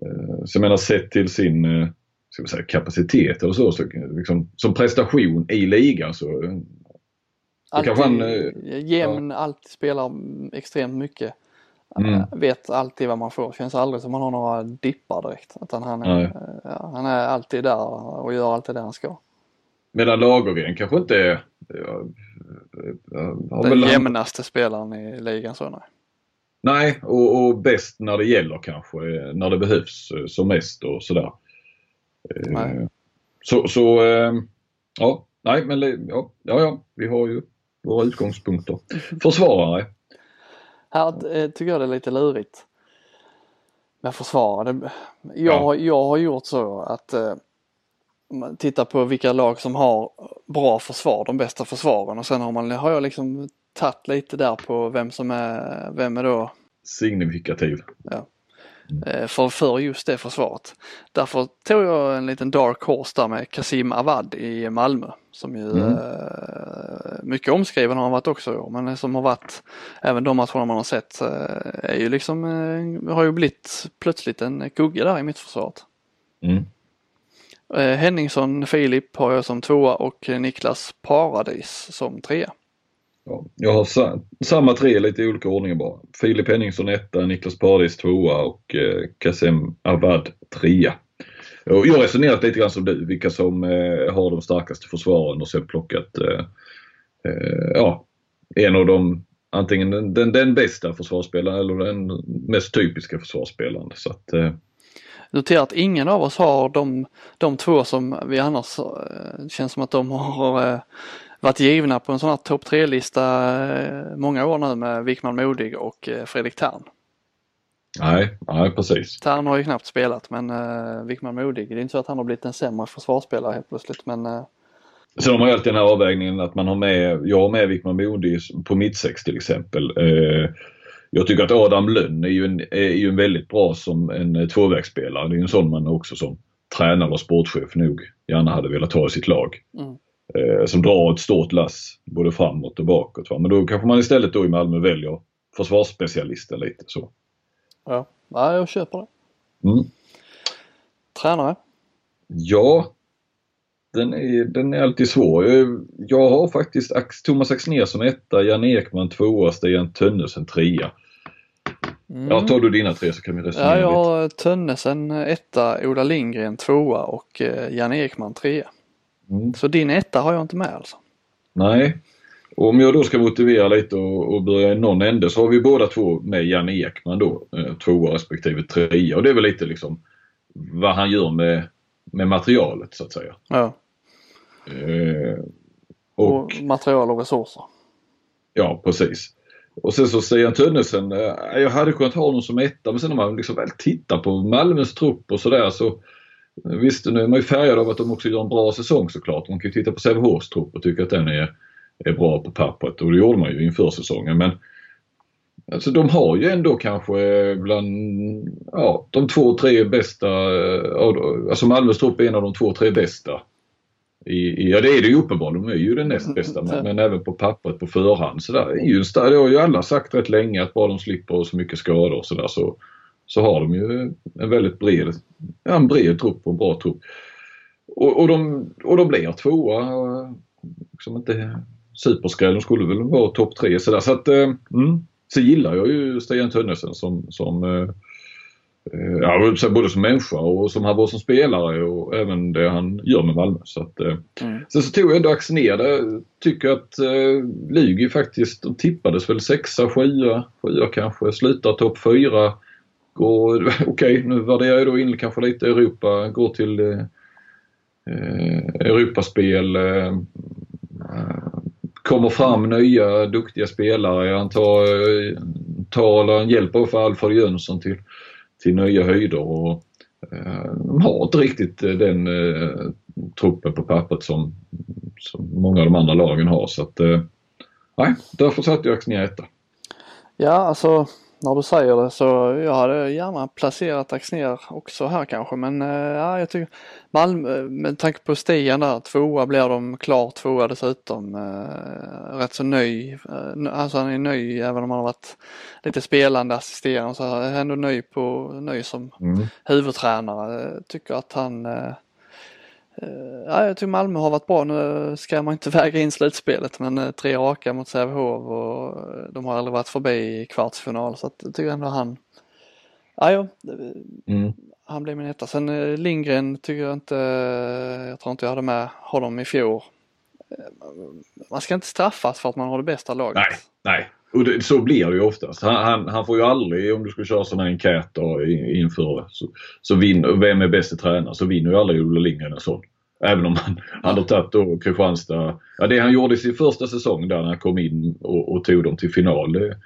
eh, så jag menar sett till sin eh, ska säga, kapacitet eller så, så liksom, som prestation i ligan så alltid, han, jämn, ja. alltid spelar extremt mycket. Mm. Vet alltid vad man får, känns aldrig som han har några dippar direkt. Utan han är, ja, han är alltid där och gör alltid det han ska. Medan Lagergren kanske inte är... Ja, Den jämnaste spelaren i ligan så nej. Nej, och, och bäst när det gäller kanske. När det behövs som mest och sådär. Nej. Så, så ja, nej men ja, ja, ja, vi har ju våra utgångspunkter. Försvarare. Här tycker jag det är lite lurigt med försvarare. Jag, ja. jag har gjort så att eh, man tittar på vilka lag som har bra försvar, de bästa försvaren och sen har, man, har jag liksom tagit lite där på vem som är, vem är då signifikativ. Ja. Mm. För, för just det försvaret. Därför tog jag en liten dark horse där med Kasim Awad i Malmö. Som ju mm. eh, mycket omskriven har han varit också men som har varit även de matcherna man har sett eh, är ju liksom eh, har ju blivit plötsligt en kugge där i mittförsvaret. Mm. Eh, Henningsson Filip har jag som tvåa och eh, Niklas Paradis som trea. Ja, jag har sa samma tre lite i olika ordningar bara. Filip Henningsson etta, Niklas Paradis tvåa och eh, Kassem Awad trea. Och jag har resonerat lite grann som du, vilka som eh, har de starkaste försvaren och sen plockat eh, eh, ja, en av de antingen den, den, den, bästa försvarsspelaren eller den mest typiska försvarsspelaren. Så att, eh, Notera att ingen av oss har de, de två som vi annars eh, känns som att de har eh, varit givna på en sån här topp tre-lista eh, många år nu med Wickman Modig och Fredrik Tern. Nej, nej precis. Tern har ju knappt spelat men uh, Wickman Modig, det är inte så att han har blivit en sämre försvarsspelare helt plötsligt men uh... Sen har man ju alltid den här avvägningen att man har med, jag har med Wickman Modig på mittsex till exempel. Uh, jag tycker att Adam Lönn är ju en, är ju en väldigt bra som en tvåvägsspelare. Det är en sån man också som tränare och sportchef nog gärna hade velat ha i sitt lag. Mm eh, som drar ett stort lass både framåt och bakåt. Va? Men då kanske man istället då i Malmö väljer försvarsspecialisten lite så. Ja, ja jag köper det. Mm. Tränare? Ja, den är, den är alltid svår. Jag har faktiskt Thomas Axnér som etta, Jan Ekman tvåa, Stian Tönnesen trea. Mm. Ja, tar du dina tre så kan vi resonera Ja, jag har Tönnesen etta, Ola Lindgren tvåa och eh, Jan Ekman trea. Mm. Så din etta har jag inte med alltså? Nej. Och om jag då ska motivera lite och, och börja i någon ände så har vi båda två med Janne Ekman då, eh, tvåa respektive trea. Och det är väl lite liksom vad han gör med, med materialet så att säga. Ja. Eh, och, och, material och resurser. Ja precis. Och sen så Stian Tönnesen, eh, jag hade kunnat ha honom som etta men sen när man liksom väl tittar på Malmös trupp och sådär så eh, Visst, nu är man ju färgad av att de också gör en bra säsong såklart. Man kan ju titta på Sävehofs trupp och tycka att den är, är bra på pappret och det gjorde man ju inför säsongen. Men alltså de har ju ändå kanske bland ja, de två, tre bästa, eh, alltså Malmös trupp är en av de två, tre bästa. I, ja det är det ju uppenbarligen, de är ju den näst bästa men, men även på pappret på förhand. Så där, är ju, det har ju alla sagt rätt länge att bara de slipper så mycket skador och sådär så, så har de ju en väldigt bred, ja, en bred trupp och en bra trupp. Och, och, de, och de blir tvåa. Liksom inte superskräll. De skulle väl vara topp tre sådär. Så att, eh, mm. Så gillar jag ju Stian Tönnesen som, som eh ja, både som människa och som han var som spelare och även det han gör med Malmö. Så att, eh, mm. Sen så tog jag ändå axeln ner det. Tycker att eh, Lugi faktiskt, de tippades väl sexa, sjua, sjua kanske, slutar topp fyra. Okej, okay, nu värderar jag då in kanske lite Europa, går till eh, eh Europaspel. Eh, kommer fram nya duktiga spelare. Han tar, tar hjälper för Alfred Jönsson till, till nya höjder. Och, de har inte riktigt eh, den eh, truppen på pappret som, som många av de andra lagen har. Så att, eh, nej, därför satte jag Axnér etta. Ja, alltså när du säger det så jag hade gärna placerat Axner också här kanske men eh, ja, jag tycker Malmö med tanke på stigen där, tvåa blir de klar tvåa dessutom. Eh, rätt så eh, alltså han är nöjd även om han har varit lite spelande assisterande så är ändå nöjd på, nöjd som mm. huvudtränare. Tycker att han Eh, ja, jag tycker Malmö har varit bra. Nu ska man inte väga in slutspelet men eh, tre raka mot Sävehof och eh, de har aldrig varit förbi i kvartsfinal så att jag tycker ändå han Ja, ja. Mm. Han blir min etta. Sen Lindgren tycker jag inte, jag tror inte jag hade med honom i fjol. Man ska inte straffas för att man har det bästa laget. Nej, nej. Och det, så blir det ju oftast. Han, han, han, får ju aldrig, om du ska köra sådana enkäter inför så, så vinner, vem är bäste tränare, så vinner ju aldrig Olle Lindgren en sån. Även om han, han har tagit då Kristianstad, ja det han gjorde i sin första säsong där när han kom in och, och tog dem till final. Det,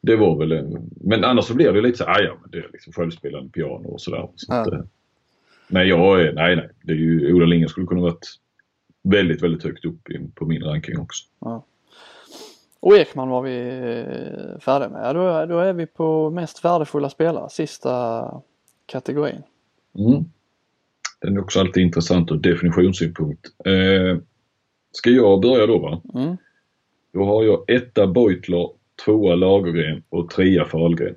det var väl en, men annars så blir det lite så ah, ja men det är liksom självspelande piano och sådär. Så ja. att, men jag är, nej nej, det är ju, Ola Lindgren skulle kunna varit väldigt, väldigt högt upp på min ranking också. Ja. Och Ekman var vi eh, färdiga med. Då, då är vi på mest värdefulla spelare, sista kategorin. Mm. Den är också alltid intressant ur definitionssynpunkt. Eh, ska jag börja då va? Mm. Då har jag etta Beutler, tvåa Lagergren och trea Fahlgren.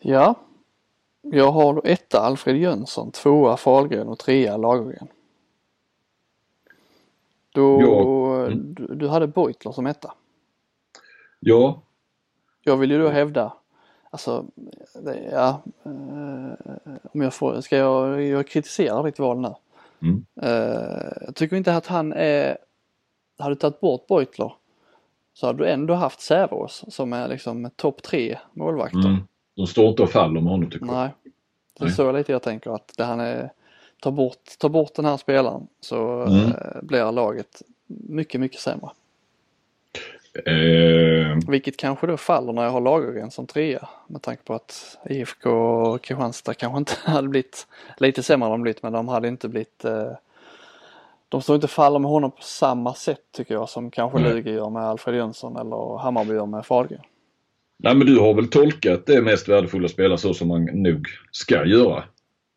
Ja. Jag har då etta Alfred Jönsson, tvåa Fahlgren och trea Lagergren. Då, ja. mm. du, du hade Beutler som etta. Ja. Jag vill ju då hävda, alltså, det, ja, eh, om jag får, ska jag, jag kritiserar ditt val nu. Mm. Eh, jag tycker inte att han är, hade du tagit bort Beutler så hade du ändå haft Säveås som är liksom topp tre målvakter. Mm. De står inte och faller med honom tycker jag. Nej. Det är så lite jag tänker att det han är ta bort, ta bort den här spelaren så mm. eh, blir laget mycket, mycket sämre. Eh. Vilket kanske då faller när jag har Lagergren som trea med tanke på att IFK och Kristianstad kanske inte hade blivit lite sämre de blivit men de hade inte blivit eh, de står inte faller med honom på samma sätt tycker jag som kanske. Lugi gör med Alfred Jönsson eller Hammarby gör med Fahlgren. Nej men du har väl tolkat det mest värdefulla spelare så som man nog ska göra.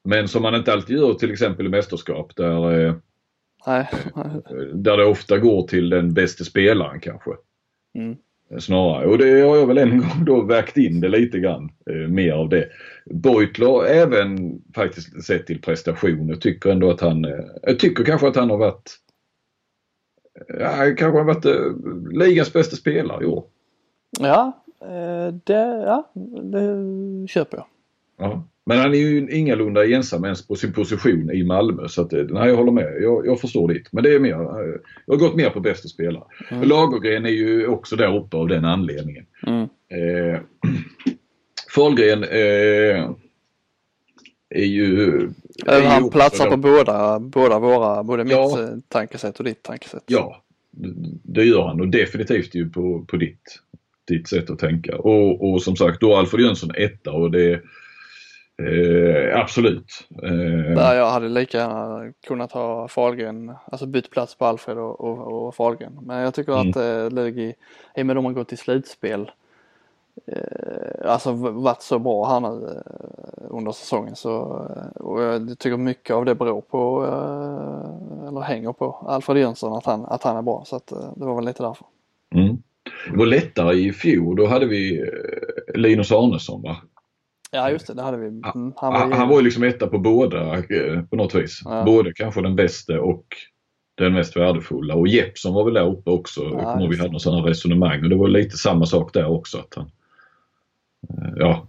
Men som man inte alltid gör till exempel i mästerskap där, eh, där det ofta går till den bästa spelaren kanske. Mm. Snarare. Och det har jag väl en gång då vägt in det lite grann. Eh, mer av det. Beutler även faktiskt sett till prestationer tycker ändå att han, eh, tycker kanske att han har varit Ja, kanske har varit eh, ligans bästa spelare i år. Ja, eh, det, ja, det köper jag. Ja. Men han är ju ingalunda ensam ens på sin position i Malmö så att, eh, nej jag håller med. Jag, jag förstår ditt. Men det är mer, eh, jag har gått mer på bästa spelare. Mm. Lagergren är ju också där uppe av den anledningen. Mm. Eh, Fahlgren eh, är ju... Är han platsar på båda, båda våra, både mitt eh, tankesätt och ditt tankesätt. Ja, det gör han och definitivt ju på, på ditt, ditt sätt att tänka. Och, och som sagt då Alfred Jönsson etta och det Eh, absolut. Eh. Där jag hade lika gärna kunnat ha Fahlgren, alltså bytt plats på Alfred och, och, och Fahlgren. Men jag tycker mm. att eh, Lugi, i och med att de har gått till slutspel, eh, alltså varit så bra här nu eh, under säsongen så eh, och jag tycker mycket av det beror på, eh, eller hänger på Alfred Jönsson att han, att han är bra så att det var väl lite därför. Mm. Det var lättare i fjol, då hade vi Linus Arnesson va? Ja just det, det hade vi. Mm, han, var ju... han var ju liksom etta på båda eh, på något vis. Ja. Både kanske den bästa och den mest värdefulla. Och Jeppsson var väl där uppe också. Ja, vi hade något sådana resonemang och det var lite samma sak där också. Att han, eh, ja,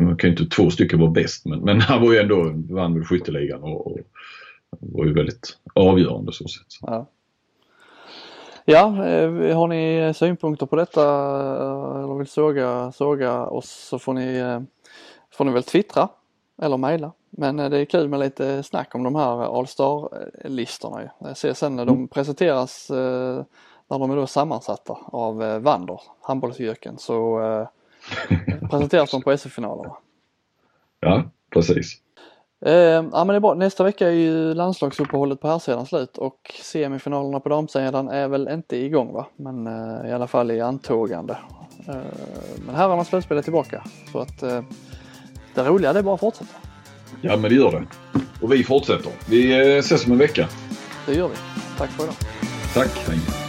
man kan ju inte två stycken vara bäst men, men han var ju ändå, vann väl skytteligan och, och var ju väldigt avgörande så sätt. Ja. Ja, eh, har ni synpunkter på detta eller vill såga, såga oss så får ni får ni väl twittra eller mejla. Men eh, det är kul med lite snack om de här All-Star-listorna. Jag ser sen när de mm. presenteras eh, när de är då sammansatta av eh, Wander, handbollsjöken, så presenteras de på SF-finalerna. Ja, precis. ja men det är bra. Nästa vecka är ju landslagsuppehållet på här sidan slut och semifinalerna på damsidan är väl inte igång va? Men i alla fall i antågande. men herrarnas slutspel är tillbaka så att det roliga det är bara att fortsätta. Ja men det gör det. Och vi fortsätter. Vi eh, ses om en vecka. Det gör vi. Tack för idag. Tack. Hej.